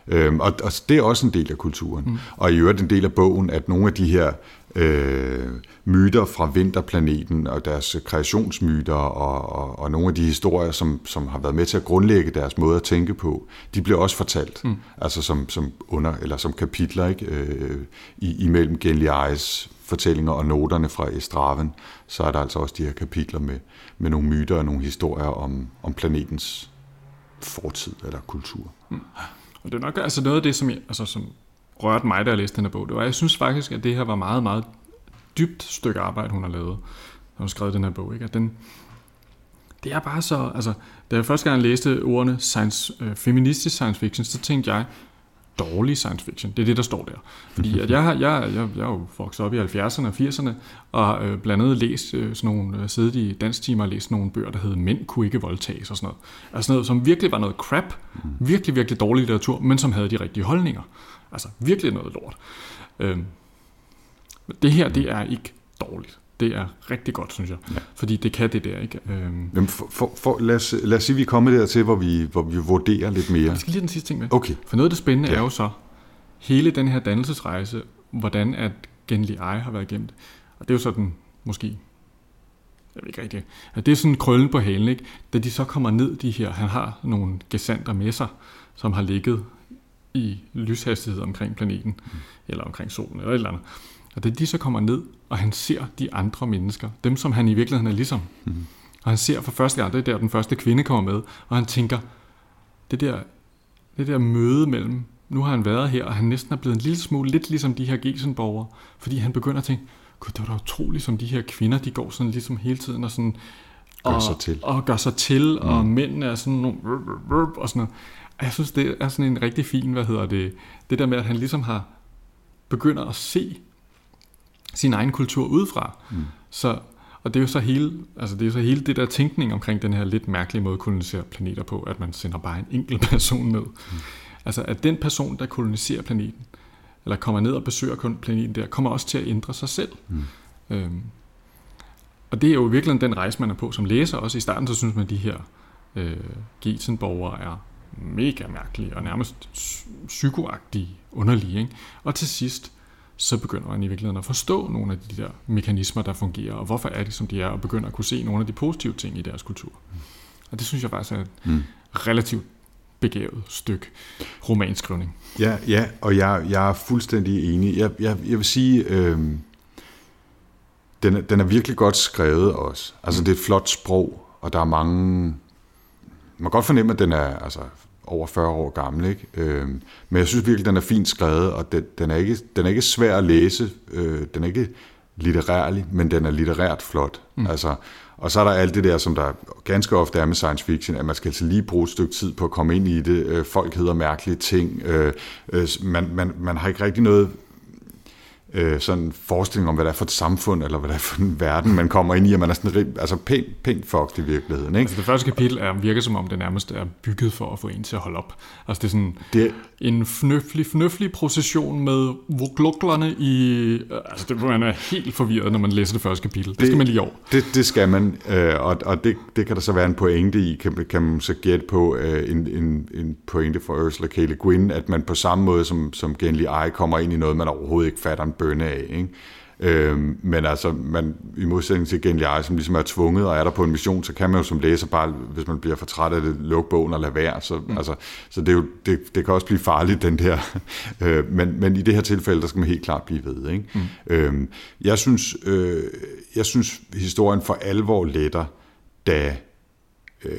Øhm, og, og det er også en del af kulturen. Mm. Og i øvrigt en del af bogen, at nogle af de her øh, myter fra vinterplaneten og deres kreationsmyter og, og, og nogle af de historier, som, som har været med til at grundlægge deres måde at tænke på, de bliver også fortalt, mm. altså som, som under eller som kapitler ikke? Øh, i, imellem Genli Eyes fortællinger og noterne fra Estraven, så er der altså også de her kapitler med, med nogle myter og nogle historier om, om planetens fortid eller kultur. Mm. Og det er nok altså noget af det, som, jeg, altså, som rørte mig, da jeg læste den her bog. Det var, jeg synes faktisk, at det her var meget, meget dybt stykke arbejde, hun har lavet, når hun har skrevet den her bog. Ikke? At den, det er bare så... Altså, da jeg første gang læste ordene science, øh, feministisk science fiction, så tænkte jeg, dårlig science fiction. Det er det, der står der. Fordi at jeg, har, jeg, jeg, jeg er jo vokset op i 70'erne og 80'erne, og øh, blandt andet læst øh, sådan nogle, øh, siddet i dansktimer og læst nogle bøger, der hed Mænd kunne ikke voldtages og sådan noget. Altså noget, som virkelig var noget crap, virkelig, virkelig dårlig litteratur, men som havde de rigtige holdninger. Altså virkelig noget lort. Øh, det her, det er ikke dårligt. Det er rigtig godt, synes jeg. Ja. Fordi det kan det der, ikke? Øhm. Jamen for, for, for, lad, os, lad os sige, at vi er kommet dertil, hvor vi, hvor vi vurderer lidt mere. Jeg skal lige den sidste ting med. Okay. For noget af det spændende ja. er jo så, hele den her dannelsesrejse, hvordan at Genli Ai har været igennem det. Og det er jo sådan, måske, jeg ved ikke rigtigt, at det er sådan krøllen på halen, ikke? Da de så kommer ned, de her, han har nogle gesanter med sig, som har ligget i lyshastighed omkring planeten, mm. eller omkring solen, eller et eller andet. Og da de så kommer ned, og han ser de andre mennesker, dem som han i virkeligheden er ligesom, mm. og han ser for første gang, det er der den første kvinde kommer med, og han tænker, det der, det der møde mellem, nu har han været her, og han næsten er blevet en lille smule lidt ligesom de her Gesenborgere, fordi han begynder at tænke, gud, det var da utroligt, som de her kvinder, de går sådan ligesom hele tiden og sådan, og, gør sig til, og, gør sig til mm. og mændene er sådan nogle, og sådan noget. Jeg synes, det er sådan en rigtig fin, hvad hedder det, det der med, at han ligesom har begynder at se sin egen kultur udefra. Mm. Så, og det er jo så hele, altså det er jo så hele det der tænkning omkring den her lidt mærkelige måde at kolonisere planeter på, at man sender bare en enkelt person ned. Mm. Altså at den person, der koloniserer planeten, eller kommer ned og besøger planeten der, kommer også til at ændre sig selv. Mm. Øhm, og det er jo virkelig den rejse, man er på som læser. Også i starten, så synes man, at de her øh, Getenborgere er mega mærkelige og nærmest psykoagtige, underlige. Ikke? Og til sidst, så begynder man i virkeligheden at forstå nogle af de der mekanismer, der fungerer, og hvorfor er de, som de er, og begynder at kunne se nogle af de positive ting i deres kultur. Og det synes jeg faktisk er et mm. relativt begavet stykke romanskrivning. Ja, ja og jeg, jeg er fuldstændig enig. Jeg, jeg, jeg vil sige, øh, den, er, den er virkelig godt skrevet også. Altså, mm. det er et flot sprog, og der er mange... Man kan godt fornemme, at den er altså, over 40 år gammel. Ikke? Øh, men jeg synes virkelig, den er fint skrevet, og den, den, er, ikke, den er ikke svær at læse. Øh, den er ikke litterærlig, men den er litterært flot. Mm. Altså, og så er der alt det der, som der ganske ofte er med science fiction, at man skal altså lige bruge et stykke tid på at komme ind i det. Øh, folk hedder mærkelige ting. Øh, øh, man, man, man har ikke rigtig noget øh, sådan forestilling om, hvad det er for et samfund, eller hvad det er for en verden, man kommer ind i, og man er sådan altså pænt, pænt fucked i virkeligheden. Ikke? Altså det første kapitel er, virker som om, det nærmest er bygget for at få en til at holde op. Altså det er sådan det... en fnøflig, fnøflig procession med vokluklerne i... Altså det man er helt forvirret, når man læser det første kapitel. Det, det skal man lige over. Det, det skal man, øh, og, og det, det kan der så være en pointe i, kan, kan man så gætte på øh, en, en, en pointe for Ursula K. Le Guin, at man på samme måde som, som Genly Eye kommer ind i noget, man overhovedet ikke fatter en bønne af. Ikke? Øhm, men altså, man, i modsætning til Gen som ligesom er tvunget og er der på en mission, så kan man jo som læser bare, hvis man bliver for træt af det, lukke bogen og lade være. Så, mm. altså, så det, er jo, det, det kan også blive farligt, den der. øh, men, men i det her tilfælde, der skal man helt klart blive ved. Ikke? Mm. Øhm, jeg, synes, øh, jeg synes, historien for alvor letter, da øh,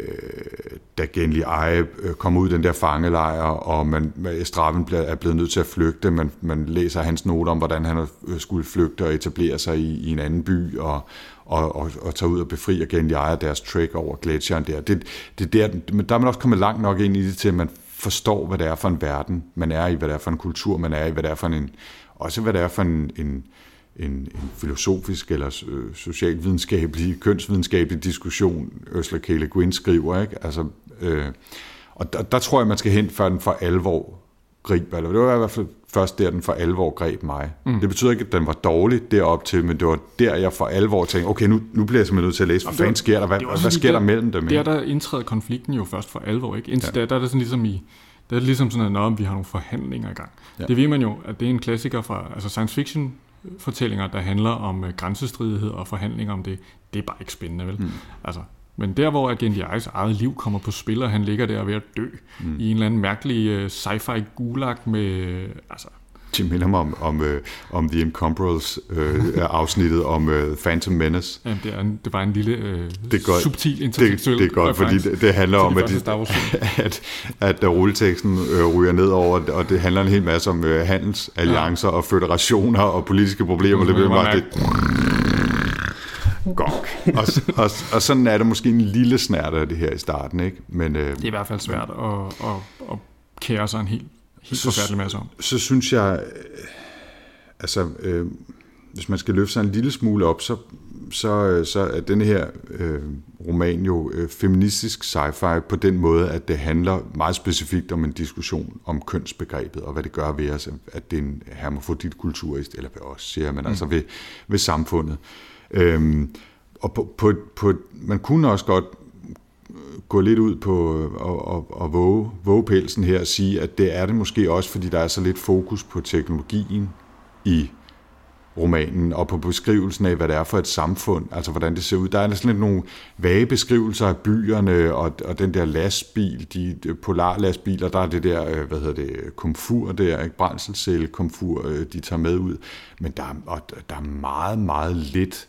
da Genli Eje øh, kom ud i den der fangelejr, og man, straffen er blevet nødt til at flygte. Man, man læser hans noter om, hvordan han øh, skulle flygte og etablere sig i, i en anden by, og, og, og, og tage ud og befri Genli Eje deres trek over gletsjeren der. Det, det der. Men der er man også kommet langt nok ind i det, til at man forstår, hvad det er for en verden, man er i, hvad det er for en kultur, man er i, hvad det er for en, også hvad det er for en, en en, en filosofisk eller øh, socialvidenskabelig, kønsvidenskabelig diskussion, Ursula K. Le Guin skriver. Ikke? Altså, øh, og der, der tror jeg, man skal hen, før den for alvor griber, eller det var i hvert fald først der, den for alvor greb mig. Mm. Det betyder ikke, at den var dårlig derop til, men det var der, jeg for alvor tænkte, okay, nu, nu bliver jeg simpelthen nødt til at læse, hvad fanden sker der? Hvad, hvad sker der mellem dem? Der, der indtræder konflikten jo først for alvor, ikke? Indtil ja. der, der er det sådan ligesom i Det er ligesom sådan om vi har nogle forhandlinger i gang. Ja. Det ved man jo, at det er en klassiker fra altså science fiction fortællinger, der handler om øh, grænsestridighed og forhandlinger om det. Det er bare ikke spændende, vel? Mm. Altså, men der, hvor Agent I's eget liv kommer på spil, og han ligger der ved at dø mm. i en eller anden mærkelig øh, sci-fi gulag med... Øh, altså, Det minder mig om, om, øh, om The Incomparable øh, afsnittet om øh, Phantom Menace. jamen, det, er en, det var en lille øh, Det godt. subtil Det, intertekstuel det er godt, fordi det, det handler om, at, de, at, at der rulleteksten øh, ryger ned over, og det handler en hel masse om øh, handelsalliancer ja. og føderationer og politiske problemer. Det, Det det, må bare, det, gok. Og, og, og sådan er det måske en lille snært af det her i starten, ikke? Men, øh, Det er i hvert fald svært at, at, at kære sig en helt, helt Så- forfærdelig masse om. så synes jeg, øh, altså, øh, hvis man skal løfte sig en lille smule op, så, så, øh, så er denne her øh, roman jo øh, feministisk sci-fi på den måde, at det handler meget specifikt om en diskussion om kønsbegrebet, og hvad det gør ved os, at det er en hermafrodit kultur, eller ved os, siger man, mm. altså ved, ved samfundet. Øhm, og på, på, på, man kunne også godt gå lidt ud på øh, og, og, og våge, våge pelsen her og sige, at det er det måske også, fordi der er så lidt fokus på teknologien i romanen, og på beskrivelsen af, hvad det er for et samfund, altså hvordan det ser ud. Der er sådan lidt nogle vage beskrivelser af byerne, og, og den der lastbil, de, de polarlastbiler, der er det der, øh, hvad hedder det, komfur der, ikke? brændselscelle komfur, øh, de tager med ud. Men der, er- og der er meget, meget lidt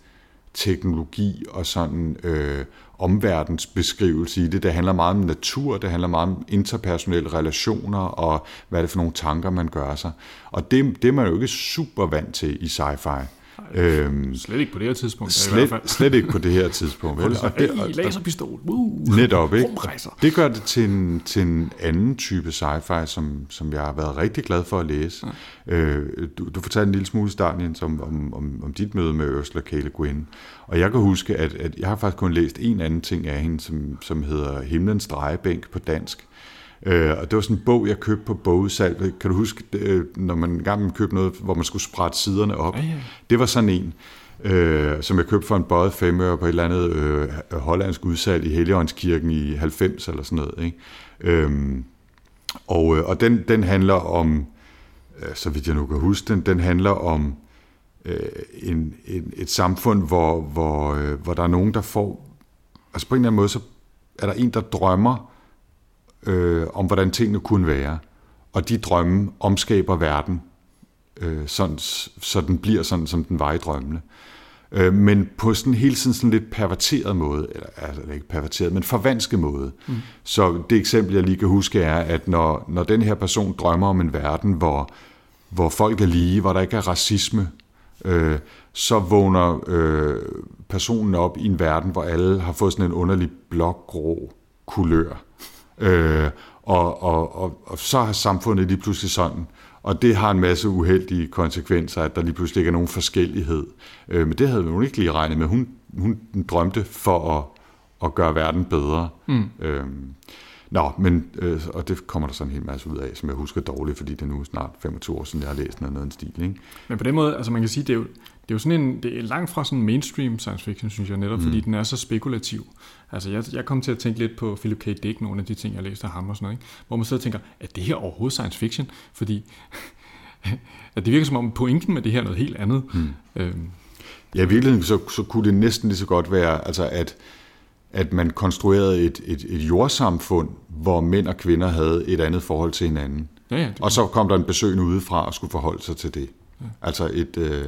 teknologi og sådan øh, omverdens beskrivelse i det. Det handler meget om natur, det handler meget om interpersonelle relationer og hvad er det for nogle tanker, man gør sig. Og det, det er man jo ikke super vant til i sci-fi. Øhm, Slet ikke på det her tidspunkt. i hvert fald. slet, slet ikke på det her tidspunkt. Vel? Og det, og, laserpistol. Woo. Netop, ikke? Rumrejser. Det gør det til en, til en anden type sci-fi, som, som jeg har været rigtig glad for at læse. Ja. Øh, du, du fortalte en lille smule i starten, Jens, om, om, om, om dit møde med Ursula K. Le Guin. Og jeg kan huske, at, at jeg har faktisk kun læst en anden ting af hende, som, som hedder Himlens drejebænk på dansk. Øh, og det var sådan en bog, jeg købte på bogudsalg. Kan du huske, øh, når man engang købte noget, hvor man skulle sprætte siderne op? Ja, ja. Det var sådan en, øh, som jeg købte for en bøjet femøre på et eller andet øh, hollandsk udsalg i Helligåndskirken i 90 eller sådan noget. Ikke? Øhm, og øh, og den, den handler om, øh, så vidt jeg nu kan huske den, den handler om øh, en, en, et samfund, hvor, hvor, øh, hvor der er nogen, der får, altså på en eller anden måde, så er der en, der drømmer øh, om, hvordan tingene kunne være. Og de drømme omskaber verden, øh, sådan, så den bliver sådan, som den var i drømmene. Øh, men på sådan hele tiden sådan lidt perverteret måde, eller altså ikke perverteret, men forvansket måde. Mm. Så det eksempel, jeg lige kan huske, er, at når, når den her person drømmer om en verden, hvor, hvor folk er lige, hvor der ikke er racisme, øh, så vågner øh, personen op i en verden, hvor alle har fået sådan en underlig blågrå kulør. Øh, og, og, og, og så har samfundet lige pludselig sådan. Og det har en masse uheldige konsekvenser, at der lige pludselig ikke er nogen forskellighed. Øh, men det havde hun ikke lige regnet med. Hun, hun drømte for at, at gøre verden bedre. Mm. Øh, nå, men, øh, og det kommer der sådan en hel masse ud af, som jeg husker dårligt, fordi det er nu snart 25 år siden, jeg har læst noget, noget en stil. Ikke? Men på den måde, altså man kan sige, det er jo, det er jo sådan en, det er langt fra sådan mainstream science fiction, synes jeg, netop mm. fordi den er så spekulativ. Altså jeg, jeg kom til at tænke lidt på Philip K. Dick, nogle af de ting, jeg læste af ham og sådan noget, ikke? hvor man sidder og tænker, er det her overhovedet science fiction? Fordi at det virker som om pointen med det her er noget helt andet. Mm. Øhm, Ja, i virkeligheden så, så kunne det næsten lige så godt være, altså at, at man konstruerede et, et, et jordsamfund, hvor mænd og kvinder havde et andet forhold til hinanden. ja, ja, det, Og så kom der en besøgende udefra og skulle forholde sig til det. Ja. Altså et, øh,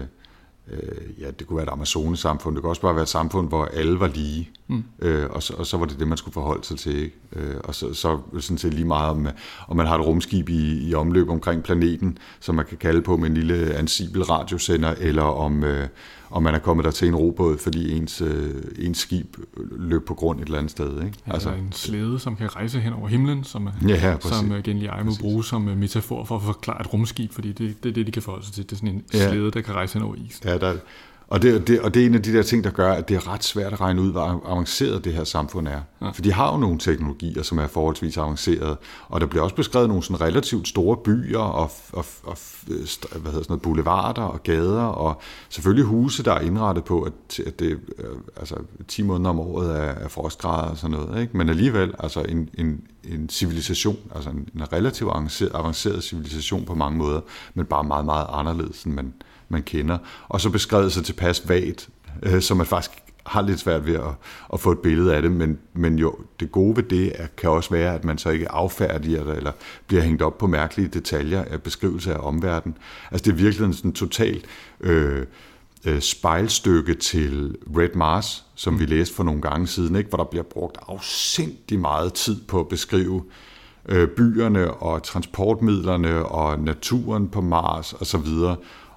øh, ja, det kunne være et Amazonesamfund, det kunne også bare være et samfund, hvor alle var lige, mm. øh, og, så, og så var det det, man skulle forholde sig til. Ikke? Øh, og så, så sådan set lige meget, om, om man har et rumskib i, i omløb omkring planeten, som man kan kalde på med en lille ansibel radiosender, eller om, øh, om man er kommet der til en robåd, fordi ens, øh, ens skib løb på grund et eller andet sted. Ikke? altså en slæde, som kan rejse hen over himlen, som, er- Ja, ja, præcis. som Genly Eye må bruge som uh, metafor for at forklare et rumskib, fordi det, det er det, de kan forholde sig til. Det er sådan en Ja. slæde, der kan rejse hen over isen. Ja, der, og, det, det, og det er en af de der ting, der gør, at det er ret svært at regne ud, hvor avanceret det her samfund er. Ja. For de har jo nogle teknologier, som er forholdsvis avancerede, og der bliver også beskrevet nogle sådan relativt store byer og, og, og hvad hedder sådan noget, boulevarder og gader, og selvfølgelig huse, der er indrettet på, at, at det øh, altså 10 måneder om året er, er frostgrader og sådan noget. Ikke? Men alligevel, altså en, en, en civilisation, altså en, en relativt avanceret, avanceret civilisation på mange måder, men bare meget, meget anderledes, end man, man kender. Og så beskrevet sig tilpas vagt, øh, så man faktisk har lidt svært ved at, at få et billede af det, men, men jo, det gode ved det er, kan også være, at man så ikke affærdiger det, eller bliver hængt op på mærkelige detaljer af beskrivelse af omverdenen. Altså det er virkelig en sådan totalt øh, øh, spejlstykke til Red Mars, som vi læste for nogle gange siden, ikke? hvor der bliver brugt afsindig meget tid på at beskrive øh, byerne og transportmidlerne og naturen på Mars osv.,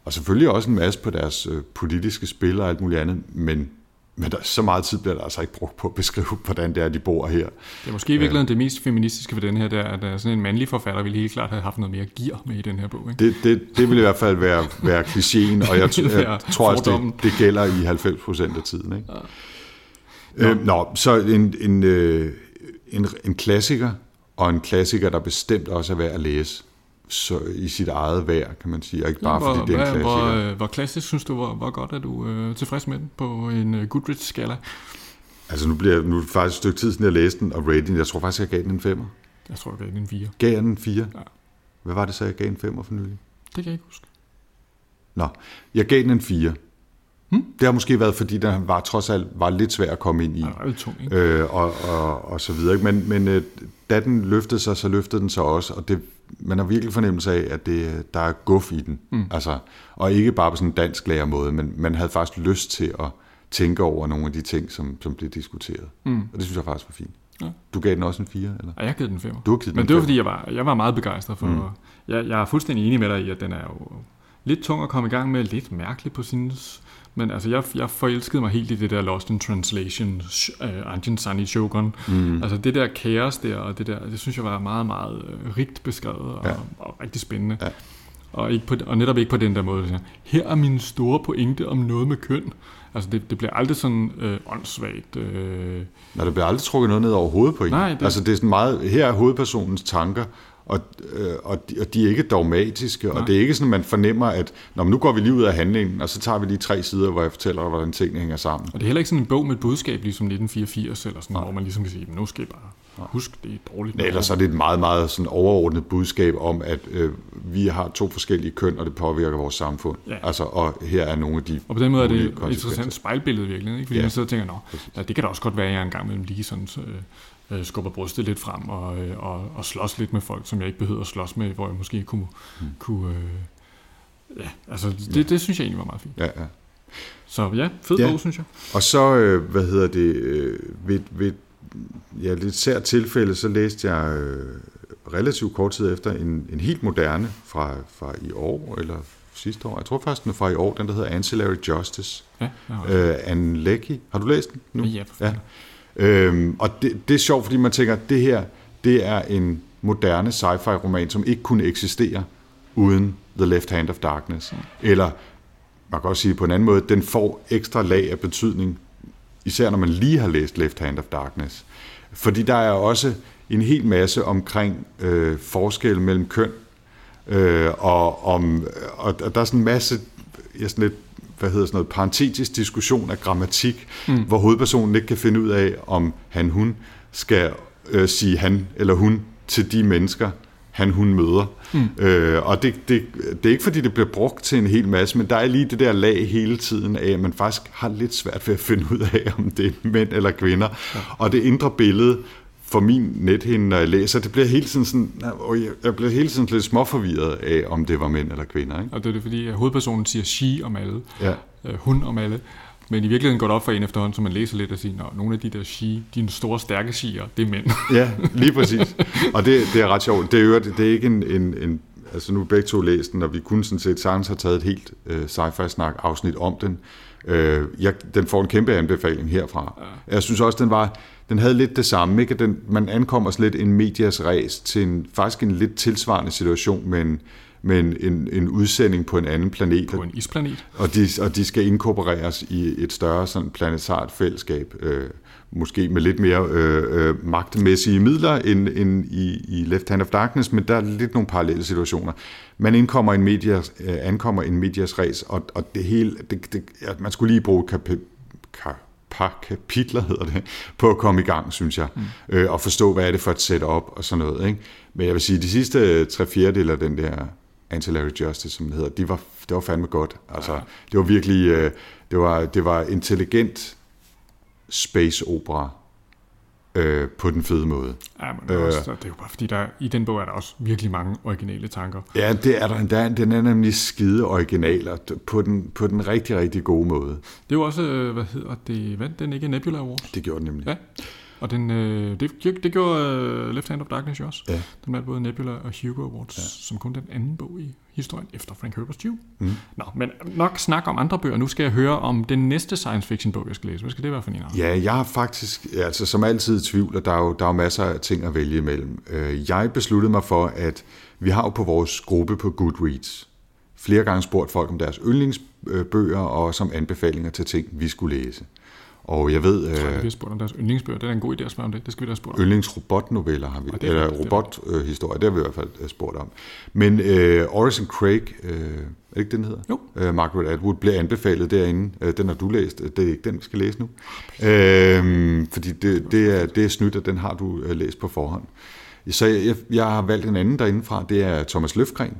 og, selvfølgelig også en masse på deres øh, politiske spil og alt muligt andet, men men der, så meget tid bliver der altså ikke brugt på at beskrive, hvordan det er, de bor her. Det er måske i virkeligheden det mest feministiske for den her, der, at der er sådan en mandlig forfatter ville helt klart have haft noget mere gear med i den her bog. Ikke? Det, det, det vil i hvert fald være, være klichéen, og jeg, jeg, jeg tror også, det, det gælder i 90 procent af tiden. Ikke? Ja. Øh, nå, så en, en, øh, en, en klassiker, og en klassiker, der bestemt også er værd at læse så i sit eget værd, kan man sige, og ikke bare hvor, fordi det er en klassiker. Hvor, hvor klassisk synes du, hvor, hvor godt er du øh, tilfreds med den på en øh, Goodreads-skala? Altså nu bliver nu er det faktisk et stykke tid siden, jeg læste den, og rating, jeg tror faktisk, jeg gav den en 5'er. Jeg tror, jeg gav den en 4. Gav den en 4? Ja. Hvad var det så, jeg gav en 5'er for nylig? Det kan jeg ikke huske. Nå, jeg gav den en 4. Hmm? Det har måske været, fordi den var trods alt var lidt svær at komme ind i. Ja, tung, ikke? Øh, og, og, og så videre. Men, men øh, da den løftede sig, så løftede den sig også, og det man har virkelig fornemmelse af, at det, der er guf i den. Mm. Altså, og ikke bare på sådan en dansk læremåde, men man havde faktisk lyst til at tænke over nogle af de ting, som, som blev diskuteret. Mm. Og det synes jeg faktisk var fint. Ja. Du gav den også en 4, eller? Ja, jeg gav den 5. Du har givet Men det var, fordi jeg var, jeg var meget begejstret for... Mm. Jeg, jeg er fuldstændig enig med dig i, at den er jo lidt tung at komme i gang med, lidt mærkelig på sin men altså, jeg, jeg forelskede mig helt i det der Lost in Translation, uh, Anjin Sani Shogun. Mm. Altså det der kaos der, og det der, det synes jeg var meget, meget uh, rigt beskrevet og, ja. og rigtig spændende. Ja. Og, ikke på, og netop ikke på den der måde. Her er min store pointe om noget med køn. Altså det, det bliver aldrig sådan øh, åndssvagt. Øh... Nej, det bliver aldrig trukket noget ned over hovedet på en. Nej, det... Altså det er sådan meget, her er hovedpersonens tanker, og, øh, og, de, og de er ikke dogmatiske, Nej. og det er ikke sådan, man fornemmer, at når nu går vi lige ud af handlingen, og så tager vi lige tre sider, hvor jeg fortæller dig, hvordan tingene hænger sammen. Og det er heller ikke sådan en bog med et budskab, ligesom 1984, eller sådan, Nej. hvor man ligesom kan sige, nu skal I bare husk, det er dårligt. Nej, ellers er det et meget, meget sådan overordnet budskab om, at øh, vi har to forskellige køn, og det påvirker vores samfund. Ja. Altså, og her er nogle af de Og på den måde er det et interessant spejlbillede virkelig, ikke? fordi ja. man sidder og tænker, Nå, ja, det kan da også godt være, at jeg engang mellem lige sådan... Øh, øh, skubber brystet lidt frem og, øh, og, og slås lidt med folk, som jeg ikke behøver at slås med, hvor jeg måske kunne... Mm. kunne øh, ja, altså det, ja. det synes jeg egentlig var meget fint. Ja, ja. Så ja, fed ja. bog, synes jeg. Og så, øh, hvad hedder det, øh, ved, ved ja, lidt sær tilfælde, så læste jeg øh, relativt kort tid efter en, en helt moderne fra, fra i år, eller sidste år. Jeg tror faktisk, den er fra i år, den der hedder Ancillary Justice. Ja, øh, Anne Leckie. Har du læst den nu? Ja, ja. Øhm, og det, det er sjovt, fordi man tænker, at det her, det er en moderne sci-fi roman, som ikke kunne eksistere uden The Left Hand of Darkness. Ja. Eller, man kan også sige på en anden måde, den får ekstra lag af betydning, især når man lige har læst Left Hand of Darkness. Fordi der er også en hel masse omkring øh, forskel mellem køn, øh, og, om, og, og der er sådan en masse ja, sådan lidt hvad hedder sådan noget, parentetisk diskussion af grammatik, mm. hvor hovedpersonen ikke kan finde ud af, om han, hun skal øh, sige han eller hun til de mennesker, han, hun møder. Mm. Øh, og det, det, det er ikke, fordi det bliver brugt til en hel masse, men der er lige det der lag hele tiden af, at man faktisk har lidt svært ved at finde ud af, om det er mænd eller kvinder. Ja. Og det indre billede for min nethinde, når jeg læser, det bliver hele tiden sådan, jeg bliver hele tiden lidt småforvirret af, om det var mænd eller kvinder. Ikke? Og det er det, fordi hovedpersonen siger she om alle, ja. øh, hun om alle, men i virkeligheden går det op for en efterhånden, så man læser lidt og siger, at nogle af de der she, de store stærke siger, det er mænd. ja, lige præcis. Og det, det er ret sjovt. Det er, det er ikke en, en, en altså nu begge to læst den, og vi kunne sådan set sagtens have taget et helt uh, sci-fi snak afsnit om den. Uh, jeg, den får en kæmpe anbefaling herfra. Ja. Jeg synes også, den var, den havde lidt det samme. Ikke? Den, man ankommer lidt en medias res til en, faktisk en lidt tilsvarende situation med en, med en, en, en udsending på en anden planet. På en isplanet. Og de, og de skal inkorporeres i et større sådan planetart fællesskab, øh, måske med lidt mere øh, øh, magtmæssige midler end, end i, i Left Hand of Darkness, men der er lidt nogle parallelle situationer. Man indkommer en medias, øh, ankommer en medias res, og, og det hele, det, det, ja, man skulle lige bruge kap, par kapitler, hedder det, på at komme i gang, synes jeg. Mm. Øh, og forstå, hvad er det for et setup og sådan noget. Ikke? Men jeg vil sige, de sidste tre fjerdedele af den der Anti-Larry Justice, som det hedder, de var, det var fandme godt. Altså, ja. det var virkelig, øh, det var, det var intelligent space opera øh, på den fede måde. Ja, men det er, også, det er jo bare fordi, der, i den bog er der også virkelig mange originale tanker. Ja, det er der. der den er nemlig skide original, og på den, på den rigtig, rigtig gode måde. Det er jo også, øh, hvad hedder det, vandt den ikke Nebula Awards? Det gjorde den nemlig. Ja. Og den, øh, det, det gjorde uh, Left Hand of Darkness jo også. Ja. Den vandt både Nebula og Hugo Awards, ja. som kun den anden bog i historien efter Frank Herbert's Dune. Mm. Nå, men nok snak om andre bøger. Nu skal jeg høre om den næste science fiction bog, jeg skal læse. Hvad skal det være for en? Ja, jeg har faktisk, altså som altid i tvivl, og der er jo, der er jo masser af ting at vælge imellem. Øh, jeg besluttede mig for, at vi har jo på vores gruppe på Goodreads flere gange spurgt folk om deres yndlingsbøger og som anbefalinger til ting, vi skulle læse. Og jeg ved... Jeg tror, vi har spurgt om deres yndlingsbøger. Det er en god idé at spørge om det. Det skal vi da spurgt om. Yndlingsrobotnoveller har vi. Det eller robothistorie, det har vi i hvert fald øh, spurgt om. Men uh, Orison Craig, uh, er det ikke den hedder? Jo. Uh, Margaret Atwood blev anbefalet derinde. Uh, den har du læst. Det er ikke den, vi skal læse nu. Uh, fordi det, det, er, det er snydt, at den har du uh, læst på forhånd. Så jeg, jeg har valgt en anden derindefra. Det er Thomas Løfgren,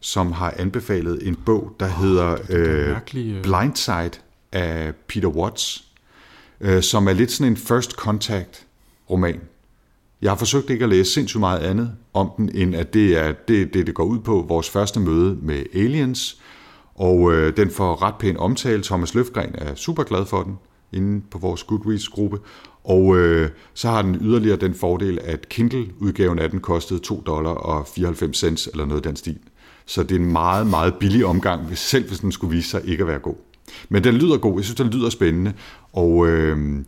som har anbefalet en bog, der oh, hedder uh, Blindside af Peter Watts øh, som er lidt sådan en first contact roman. Jeg har forsøgt ikke at læse sindssygt meget andet om den, end at det er det, det, det går ud på, vores første møde med aliens, og øh, den får ret pæn omtale. Thomas Løfgren er super glad for den, inde på vores Goodreads-gruppe, og øh, så har den yderligere den fordel, at Kindle-udgaven af den kostede 2 dollar og 94 cents, eller noget af den stil. Så det er en meget, meget billig omgang, hvis selv hvis den skulle vise sig ikke at være god. Men den lyder god. Jeg synes, den lyder spændende. Og øh,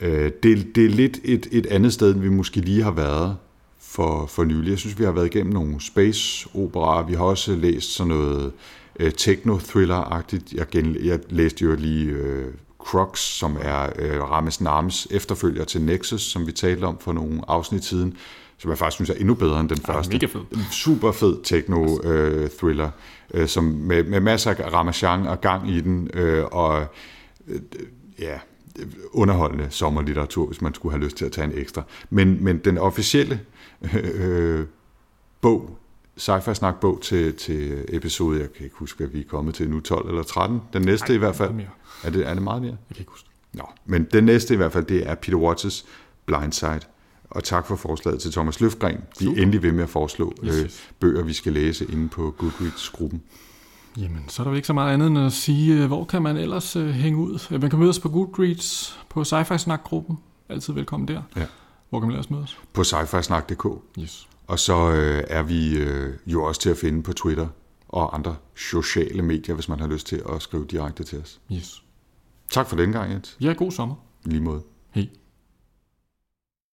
øh, det, det er lidt et, et andet sted, end vi måske lige har været for, for nylig. Jeg synes, vi har været igennem nogle space-operaer. Vi har også læst sådan noget øh, techno-thriller-agtigt. Jeg, gen, jeg læste jo lige øh, Crux, som er øh, Rames Narmes efterfølger til Nexus, som vi talte om for nogle afsnit siden, som jeg faktisk synes er endnu bedre end den første. Mega fed. Super fed techno-thriller, øh, øh, som med, med masser af ramachan og gang i den, øh, og øh, ja, underholdende sommerlitteratur, hvis man skulle have lyst til at tage en ekstra. Men, men den officielle øh, bog, sci-fi snak bog til, til episode, jeg kan ikke huske, at vi er kommet til nu, 12 eller 13. Den næste Ej, i hvert fald. Mere. Er det, er det meget mere? Jeg kan ikke huske Nå, men den næste i hvert fald, det er Peter Watts' Blindside. Og tak for forslaget til Thomas Løfgren. Vi er endelig ved med at foreslå yes, yes. Øh, bøger, vi skal læse inde på Goodreads-gruppen. Jamen, så er der jo ikke så meget andet end at sige, øh, hvor kan man ellers uh, hænge ud? Man kan mødes på Goodreads, på Sci-Fi Snak-gruppen. Altid velkommen der. Ja. Hvor kan man ellers mødes? På sci-fi-snak.dk. Yes. Og så øh, er vi øh, jo også til at finde på Twitter og andre sociale medier, hvis man har lyst til at skrive direkte til os. Yes. Tak for den gang, Jens. Ja, god sommer. I lige måde. Hej.